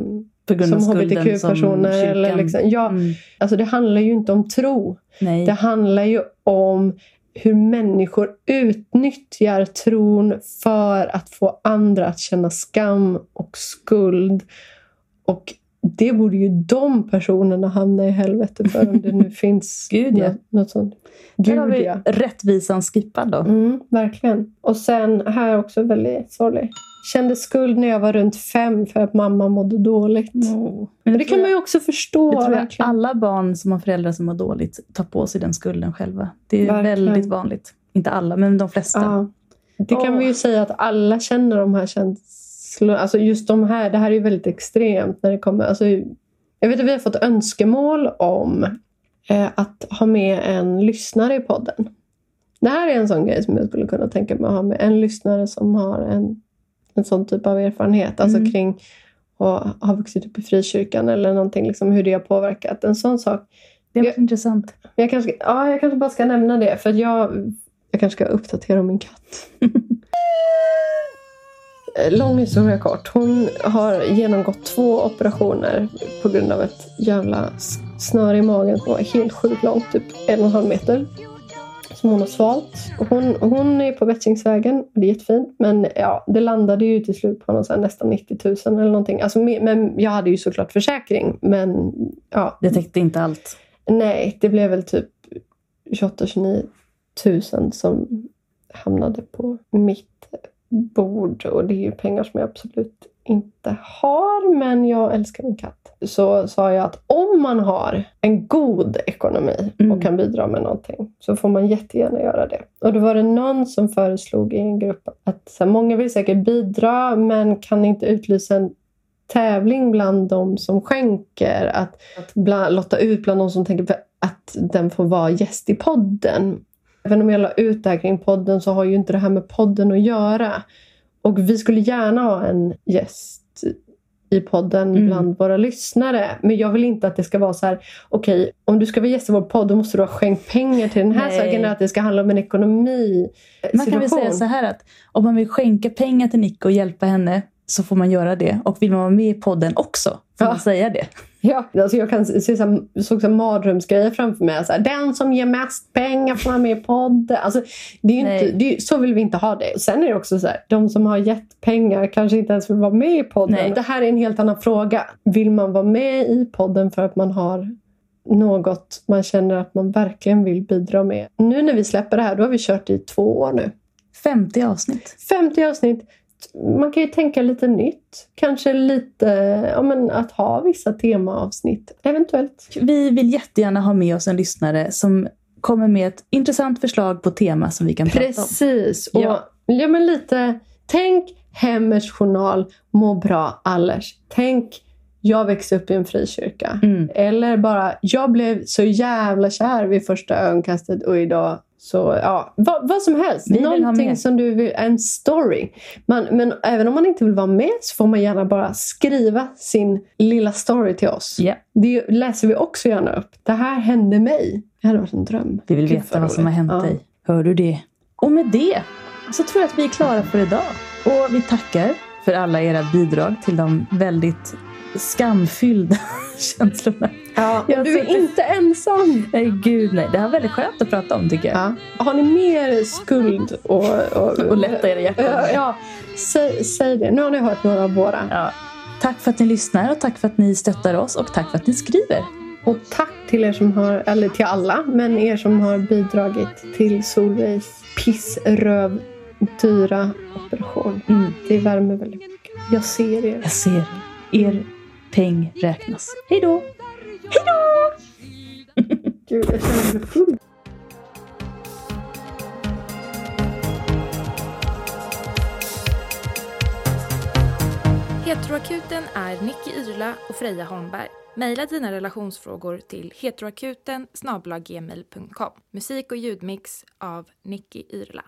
som hbtq-personer. Eller liksom, ja, Mm. alltså det handlar ju inte om tro. Nej. Det handlar ju om hur människor utnyttjar tron för att få andra att känna skam och skuld. Och det borde ju de personerna hamna i helvete för om det nu *laughs* finns Gud, ja. något, sånt. Där har Gud vi ja. rättvisan skippad då. Mm, verkligen. Och sen här också väldigt sorglig. Kände skuld när jag var runt fem för att mamma mådde dåligt. Men Men det kan man jag- ju också förstå. Det tror jag verkligen. alla barn som har föräldrar som mår dåligt tar på sig den skulden själva. Det är Verkligen. väldigt vanligt. Inte alla, men de flesta. Ja. Det kan Åh. vi ju säga att alla känner de här känslorna. Alltså just de här, det här är ju väldigt extremt när det kommer. Alltså, jag vet att vi har fått önskemål om eh, att ha med en lyssnare i podden. Det här är en sån grej som jag skulle kunna tänka mig att ha med. En lyssnare som har en, en sån typ av erfarenhet. Alltså Mm. kring att ha vuxit upp i frikyrkan eller någonting, liksom hur det har påverkat. En sån sak. Det är Jag- intressant. Jag kanske, ja, jag kanske bara ska nämna det för jag, jag kanske ska uppdatera om min katt. *laughs* Eh, Lång historia kort. Hon har genomgått två operationer på grund av ett jävla snöre i magen som var helt sjukt långt, typ en och en halv meter. Som hon har svalt. Och Hon, hon är på Vättringsvägen och det är jättefint. Men ja, det landade ju till slut på någon så nästan 90 000 eller någonting. Alltså, me- men jag hade ju såklart försäkring. Men ja, Det täckte inte allt. Nej, det blev väl typ 28-29 tusen som hamnade på mitt bord. Och det är ju pengar som jag absolut inte har, men jag älskar min katt. Så sa jag att om man har en god ekonomi Mm. och kan bidra med någonting så får man jättegärna göra det. Och då var det någon som föreslog i en grupp att så här, många vill säkert bidra men kan inte utlysa en tävling bland de som skänker. Att, att bland, lotta ut bland de som tänker att den får vara gäst i podden. Även om jag la ut det här kring podden så har ju inte det här med podden att göra. Och vi skulle gärna ha en gäst i podden Mm. bland våra lyssnare. Men jag vill inte att det ska vara så här, okej, om du ska vara gäst i vår podd då måste du ha skänkt pengar till den här Nej. saken. Att det ska handla om en ekonomi. Man kan väl säga så här att om man vill skänka pengar till Nick och hjälpa henne så får man göra det. Och vill man vara med i podden också får Ja. man säga det. Ja, alltså jag kan se så här, såg så här mardrömsgrejer framför mig. Så här, den som ger mest pengar får vara med i podden. Alltså, det är inte, det är, så vill vi inte ha det. Sen är det också så här, de som har gett pengar kanske inte ens vill vara med i podden. Nej. Det här är en helt annan fråga. Vill man vara med i podden för att man har något man känner att man verkligen vill bidra med? Nu när vi släpper det här, då har vi kört i två år nu. 50 avsnitt. 50 avsnitt. Man kan ju tänka lite nytt. Kanske lite ja, men att ha vissa temaavsnitt. Eventuellt. Vi vill jättegärna ha med oss en lyssnare som kommer med ett intressant förslag på tema som vi kan prata om. Precis. Och, Ja. ja. men lite, tänk Hemmets journal, må bra Allers. Tänk, jag växte upp i en frikyrka. Mm. Eller bara, jag blev så jävla kär vid första ögonkastet och idag så, ja, vad, vad som helst. Vi Någonting som du vill, en story. Man, men även om man inte vill vara med så får man gärna bara skriva sin lilla story till oss. Ja. Det läser vi också gärna upp. Det här hände mig. Det hade varit en dröm. Vi vill Gud, veta vad som har hänt Ja. dig. Hör du det? Och med det så tror jag att vi är klara för idag. Och vi tackar för alla era bidrag till de väldigt skamfyllda *laughs* känslorna. Ja, Jag du är inte ensam. Nej, gud nej. Det här är väldigt skönt att prata om tycker jag. Ja. Har ni mer skuld och, och, Och lätta era hjärtan. Ja, ja. Säg, säg det. Nu har ni hört några av våra. Ja. Tack för att ni lyssnar och tack för att ni stöttar oss och tack för att ni skriver. Och tack till er som har, eller till alla, men er som har bidragit till Solveis pissröv dyra operation. Mm. Det värmer väldigt mycket. Jag ser er. Jag ser er peng räknas. Hej då! *laughs* Gud, jag känner mig full. Heteroakuten är Nicky Yrla och Freja Holmberg. Maila dina relationsfrågor till heteroakuten. Musik och ljudmix av Nicky Yrla.